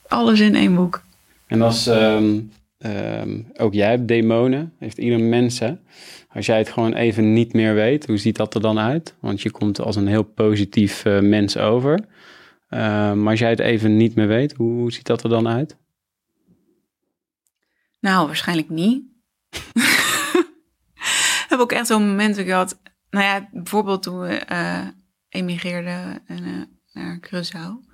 Alles in één boek. En als ehm, ehm, ook jij hebt demonen, heeft ieder mens hè. Als jij het gewoon even niet meer weet, hoe ziet dat er dan uit? Want je komt als een heel positief eh, mens over. Ehm, maar als jij het even niet meer weet, hoe, hoe ziet dat er dan uit? Nou, waarschijnlijk niet. <laughs> Heb ook echt zo'n moment dat ik had. Nou ja, bijvoorbeeld toen we eh, emigreerden en, eh, naar Curaçao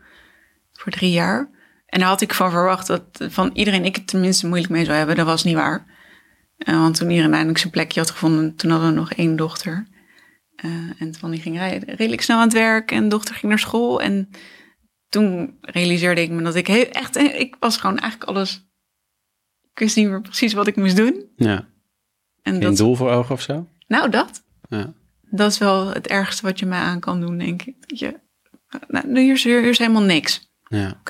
voor drie jaar. En daar had ik van verwacht dat van iedereen ik het tenminste moeilijk mee zou hebben. Dat was niet waar. Eh, want toen iedereen eindelijk zijn plekje had gevonden, toen hadden we nog één dochter. En die ging rij- redelijk snel aan het werk en de dochter ging naar school. En toen realiseerde ik me dat ik echt, ik was gewoon eigenlijk alles ik wist niet meer precies wat ik moest doen. Ja, En dat, doel voor ogen of zo? nou, dat. Ja. Dat is wel het ergste wat je mij aan kan doen, denk ik. Dat je, nou, hier is, hier is helemaal niks. Ja,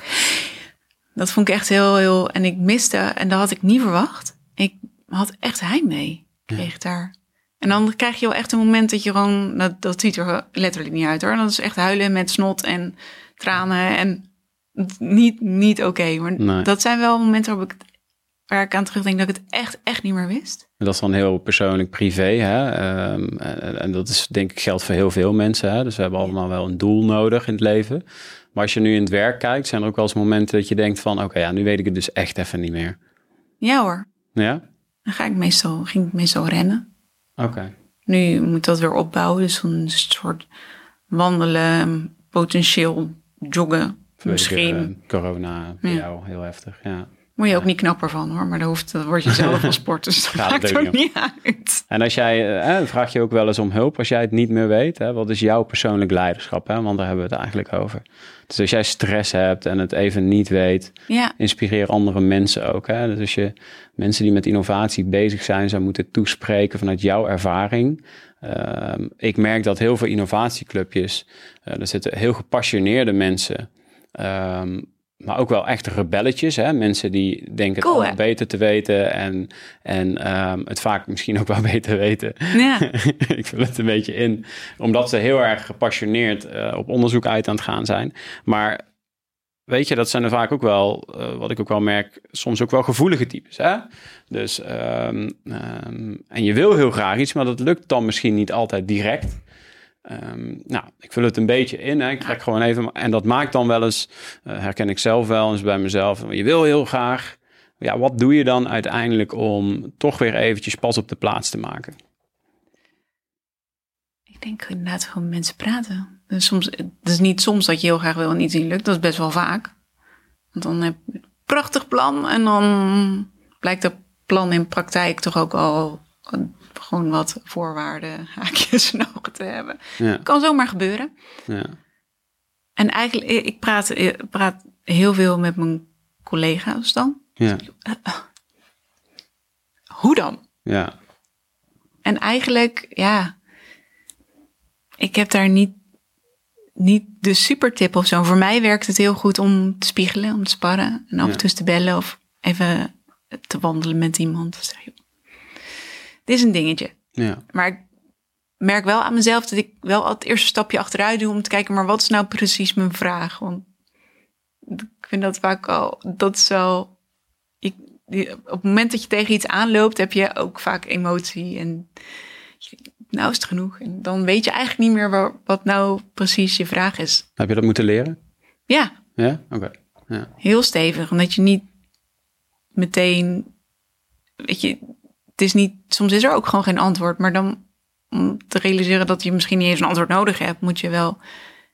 Dat vond ik echt heel, heel... En ik miste, en dat had ik niet verwacht. Ik had echt heimwee, kreeg daar. En dan krijg je wel echt een moment dat je gewoon... Dat, dat ziet er letterlijk niet uit, hoor. Dat is echt huilen met snot en tranen en... Niet, niet oké, maar Nee. dat zijn wel momenten waarop ik, waar ik aan terugdenk dat ik het echt, echt niet meer wist. En dat is dan heel persoonlijk privé. Hè? Ehm, en, en dat is denk ik geldt voor heel veel mensen. Hè? Dus we hebben allemaal wel een doel nodig in het leven. Maar als je nu in het werk kijkt, zijn er ook wel eens momenten dat je denkt van... oké, ja, nu weet ik het dus echt even niet meer. Ja hoor, Ja? dan ga ik meestal, ging ik meestal rennen. Oké. Nu moet dat weer opbouwen. Dus een soort wandelen, potentieel joggen. Misschien. Vanwege, eh, corona bij Ja. jou heel heftig. Ja. Word je ook niet knapper van hoor. Maar dat, hoeft, dat word je zelf van sport. Dus dat Gaat maakt het ook niet niet uit. En als jij, eh, vraag je ook wel eens om hulp als jij het niet meer weet. Hè? Wat is jouw persoonlijk leiderschap? Hè? Want daar hebben we het eigenlijk over. Dus als jij stress hebt en het even niet weet, Ja, inspireer andere mensen ook. Hè? Dus als je mensen die met innovatie bezig zijn, zou moeten toespreken vanuit jouw ervaring. Ehm, ik merk dat heel veel innovatieclubjes, eh, er zitten heel gepassioneerde mensen, ehm, maar ook wel echt rebelletjes. Hè? Mensen die denken Cool, het beter te weten en, en ehm, het vaak misschien ook wel <laughs> beter weten. ja. <laughs> ik vul het een beetje in, omdat ze heel erg gepassioneerd eh, op onderzoek uit aan het gaan zijn. Maar weet je, dat zijn er vaak ook wel, eh, wat ik ook wel merk, soms ook wel gevoelige types. Hè? Dus, ehm, ehm, en je wil heel graag iets, maar dat lukt dan misschien niet altijd direct. Ehm, nou, ik vul het een beetje in. Hè. Ik trek gewoon even. En dat maakt dan wel eens, eh, herken ik zelf wel eens bij mezelf. Je wil heel graag. Ja, wat doe je dan uiteindelijk om toch weer eventjes pas op de plaats te maken? Ik denk inderdaad gewoon met mensen praten. Dus soms, het is niet soms dat je heel graag wil en iets niet lukt. Dat is best wel vaak. Want dan heb je een prachtig plan en dan blijkt dat plan in praktijk toch ook al gewoon wat voorwaarden, <laughs> haakjes ogen te hebben. Ja, Kan zomaar gebeuren. ja, En eigenlijk, ik praat, ik praat heel veel met mijn collega's dan. ja, Hoe dan? ja, En eigenlijk, ja, ik heb daar niet, niet de supertip of zo. Voor mij werkt het heel goed om te spiegelen, om te sparren. En af en toe te bellen of even te wandelen met iemand. Dit is een dingetje. ja, Maar ik merk wel aan mezelf dat ik wel al het eerste stapje achteruit doe om te kijken, maar wat is nou precies mijn vraag? Want ik vind dat vaak al, dat is wel, ik, op het moment dat je tegen iets aanloopt, heb je ook vaak emotie en nou is het genoeg. En dan weet je eigenlijk niet meer waar, wat nou precies je vraag is. Heb je dat moeten leren? Ja, Ja, oké. Ja, heel stevig, omdat je niet meteen, weet je, het is niet, soms is er ook gewoon geen antwoord, maar dan om te realiseren dat je misschien niet eens een antwoord nodig hebt, moet je wel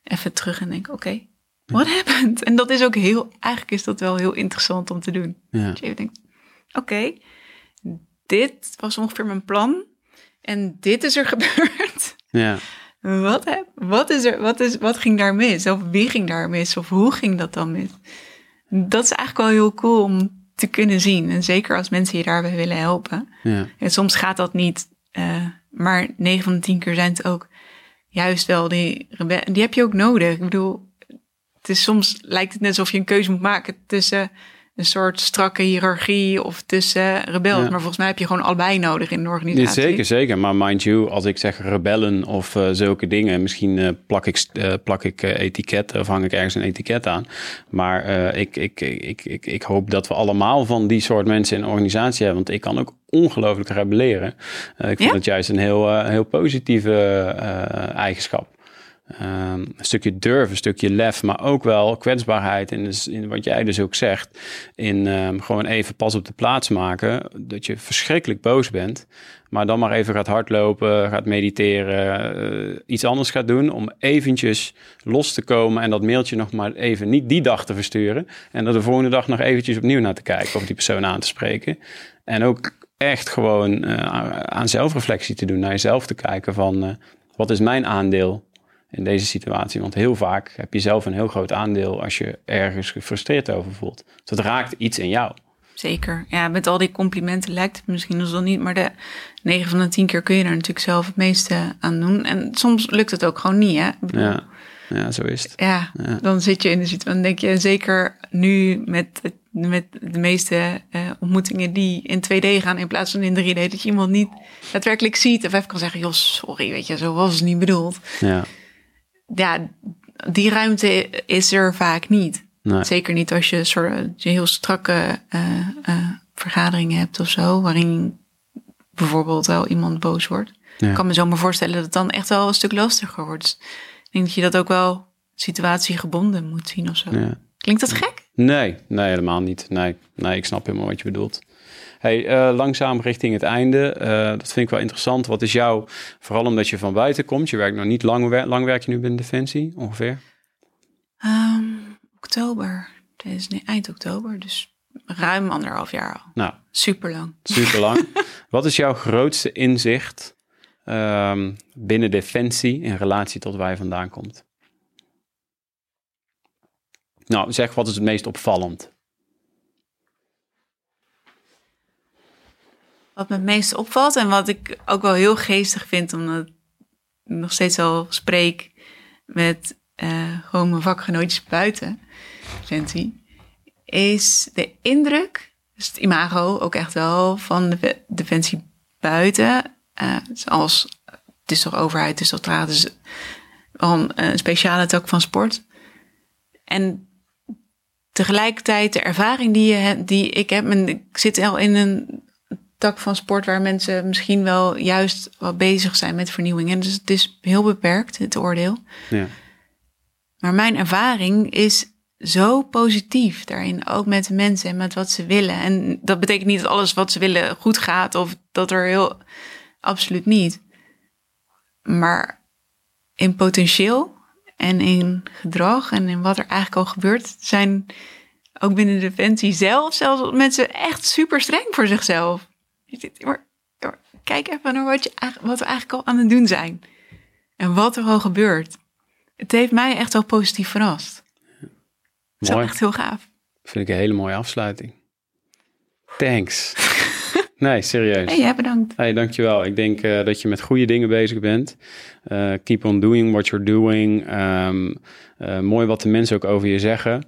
even terug en denken, oké, what happened? En dat is ook heel, eigenlijk is dat wel heel interessant om te doen. ja, Dat je even denkt, oké, dit was ongeveer mijn plan en dit is er <laughs> gebeurd. ja, Wat, heb, wat, is er, wat, is, wat ging daar mis? Of wie ging daar mis? Of hoe ging dat dan mis? Dat is eigenlijk wel heel cool om te kunnen zien. En zeker als mensen je daarbij willen helpen. ja, En soms gaat dat niet. eh, maar 9 van de 10 keer zijn het ook juist wel die rebellen. Die heb je ook nodig. Ik bedoel, het is soms lijkt het net alsof je een keuze moet maken tussen een soort strakke hiërarchie of tussen rebels. Ja. Maar volgens mij heb je gewoon allebei nodig in de Nee, organisatie. zeker, zeker. Maar mind you, als ik zeg rebellen of eh, zulke dingen, misschien eh, plak ik, eh, plak ik etiketten of hang ik ergens een etiket aan. Maar ik, ik, ik, ik, ik hoop dat we allemaal van die soort mensen in een organisatie hebben. Want ik kan ook ongelooflijk rebelleren. Ik vind Ja? het juist een heel, heel positieve eigenschap. Ehm, een stukje durf, een stukje lef, maar ook wel kwetsbaarheid. In, dus, in wat jij dus ook zegt. In ehm, gewoon even pas op de plaats maken. Dat je verschrikkelijk boos bent. Maar dan maar even gaat hardlopen, gaat mediteren. eh, iets anders gaat doen. Om eventjes los te komen. En dat mailtje nog maar even niet die dag te versturen. En er de volgende dag nog eventjes opnieuw naar te kijken. Of die persoon aan te spreken. En ook echt gewoon eh, aan zelfreflectie te doen. Naar jezelf te kijken van... eh, wat is mijn aandeel in deze situatie. Want heel vaak heb je zelf een heel groot aandeel als je ergens gefrustreerd over voelt. Dus het raakt iets in jou. Zeker. Ja, met al die complimenten lijkt het misschien nog wel niet, maar de 9 van de 10 keer kun je er natuurlijk zelf het meeste aan doen. En soms lukt het ook gewoon niet, hè? Bedoel, Ja, ja zo is het. ja, Ja. dan zit je in de situatie. Dan denk je, zeker nu met, met de meeste eh, ontmoetingen die in 2D gaan in plaats van in 3D, dat je iemand niet daadwerkelijk ziet of even kan zeggen, joh, sorry, weet je, zo was het niet bedoeld. Ja, Ja, die ruimte is er vaak niet. nee. Zeker niet als je, soort, je heel strakke eh, eh, vergaderingen hebt of zo, waarin bijvoorbeeld wel iemand boos wordt. Ja. Ik kan me zo maar voorstellen dat het dan echt wel een stuk lastiger wordt. Dus ik denk dat je dat ook wel situatiegebonden moet zien of zo. Ja. Klinkt dat gek? Nee, nee, helemaal niet. Nee, nee, ik snap helemaal wat je bedoelt. Hey, eh, langzaam richting het einde. Eh, dat vind ik wel interessant. Wat is jouw, vooral omdat je van buiten komt, je werkt nog niet lang, lang werk je nu binnen Defensie, ongeveer? Ehm, oktober. Is nee, eind oktober, dus ruim anderhalf jaar al. Nou, Super lang. super lang. <laughs> Wat is jouw grootste inzicht ehm, binnen Defensie in relatie tot waar je vandaan komt? Nou, zeg wat is het meest opvallend? Wat me het meest opvalt en wat ik ook wel heel geestig vind, omdat ik nog steeds al spreek met eh, gewoon mijn vakgenootjes buiten is de indruk, dus het imago ook echt wel van de Defensie buiten. eh, dus als, het is toch overheid, het is toch is wel een, speciale tak van sport. En tegelijkertijd de ervaring die, je, die ik heb, en ik zit al in een tak van sport waar mensen misschien wel juist wat bezig zijn met vernieuwing. En dus het is heel beperkt, het oordeel. Ja, Maar mijn ervaring is zo positief daarin, ook met de mensen en met wat ze willen. En dat betekent niet dat alles wat ze willen goed gaat of dat er heel absoluut niet. Maar in potentieel en in gedrag en in wat er eigenlijk al gebeurt, zijn Ook binnen Defensie zelf, zelfs mensen echt super streng voor zichzelf. Maar, maar kijk even naar wat, je, wat we eigenlijk al aan het doen zijn. En wat er al gebeurt. Het heeft mij echt wel positief verrast. Het is wel Mooi. echt heel gaaf. Vind ik een hele mooie afsluiting. Thanks. Nee, serieus. Hey, ja, bedankt. Hey, dankjewel. Ik denk eh, dat je met goede dingen bezig bent. Eh, keep on doing what you're doing. Ehm, eh, mooi wat de mensen ook over je zeggen.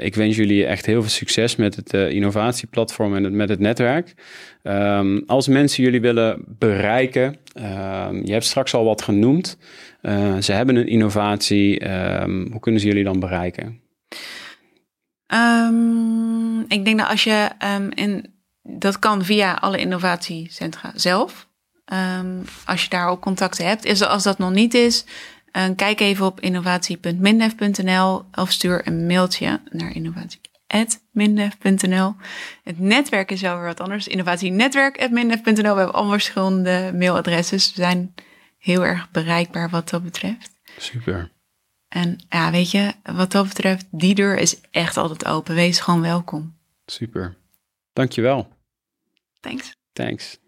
Ik wens jullie echt heel veel succes met het innovatieplatform en het, met het netwerk. Ehm, als mensen jullie willen bereiken, ehm, je hebt straks al wat genoemd. Ze hebben een innovatie. Hoe kunnen ze jullie dan bereiken? Ik denk dat als je in, dat kan via alle innovatiecentra zelf. Ehm, als je daar ook contacten hebt. Is, als dat nog niet is, eh, kijk even op innovatie.mindef.nl of stuur een mailtje naar innovatie.mindef.nl. Het netwerk is wel weer wat anders. Innovatienetwerk.mindef.nl. We hebben allemaal verschillende mailadresses. We zijn heel erg bereikbaar wat dat betreft. Super. En ja, weet je, wat dat betreft, die deur is echt altijd open. Wees gewoon welkom. Super. Dankjewel. Thanks. Thanks.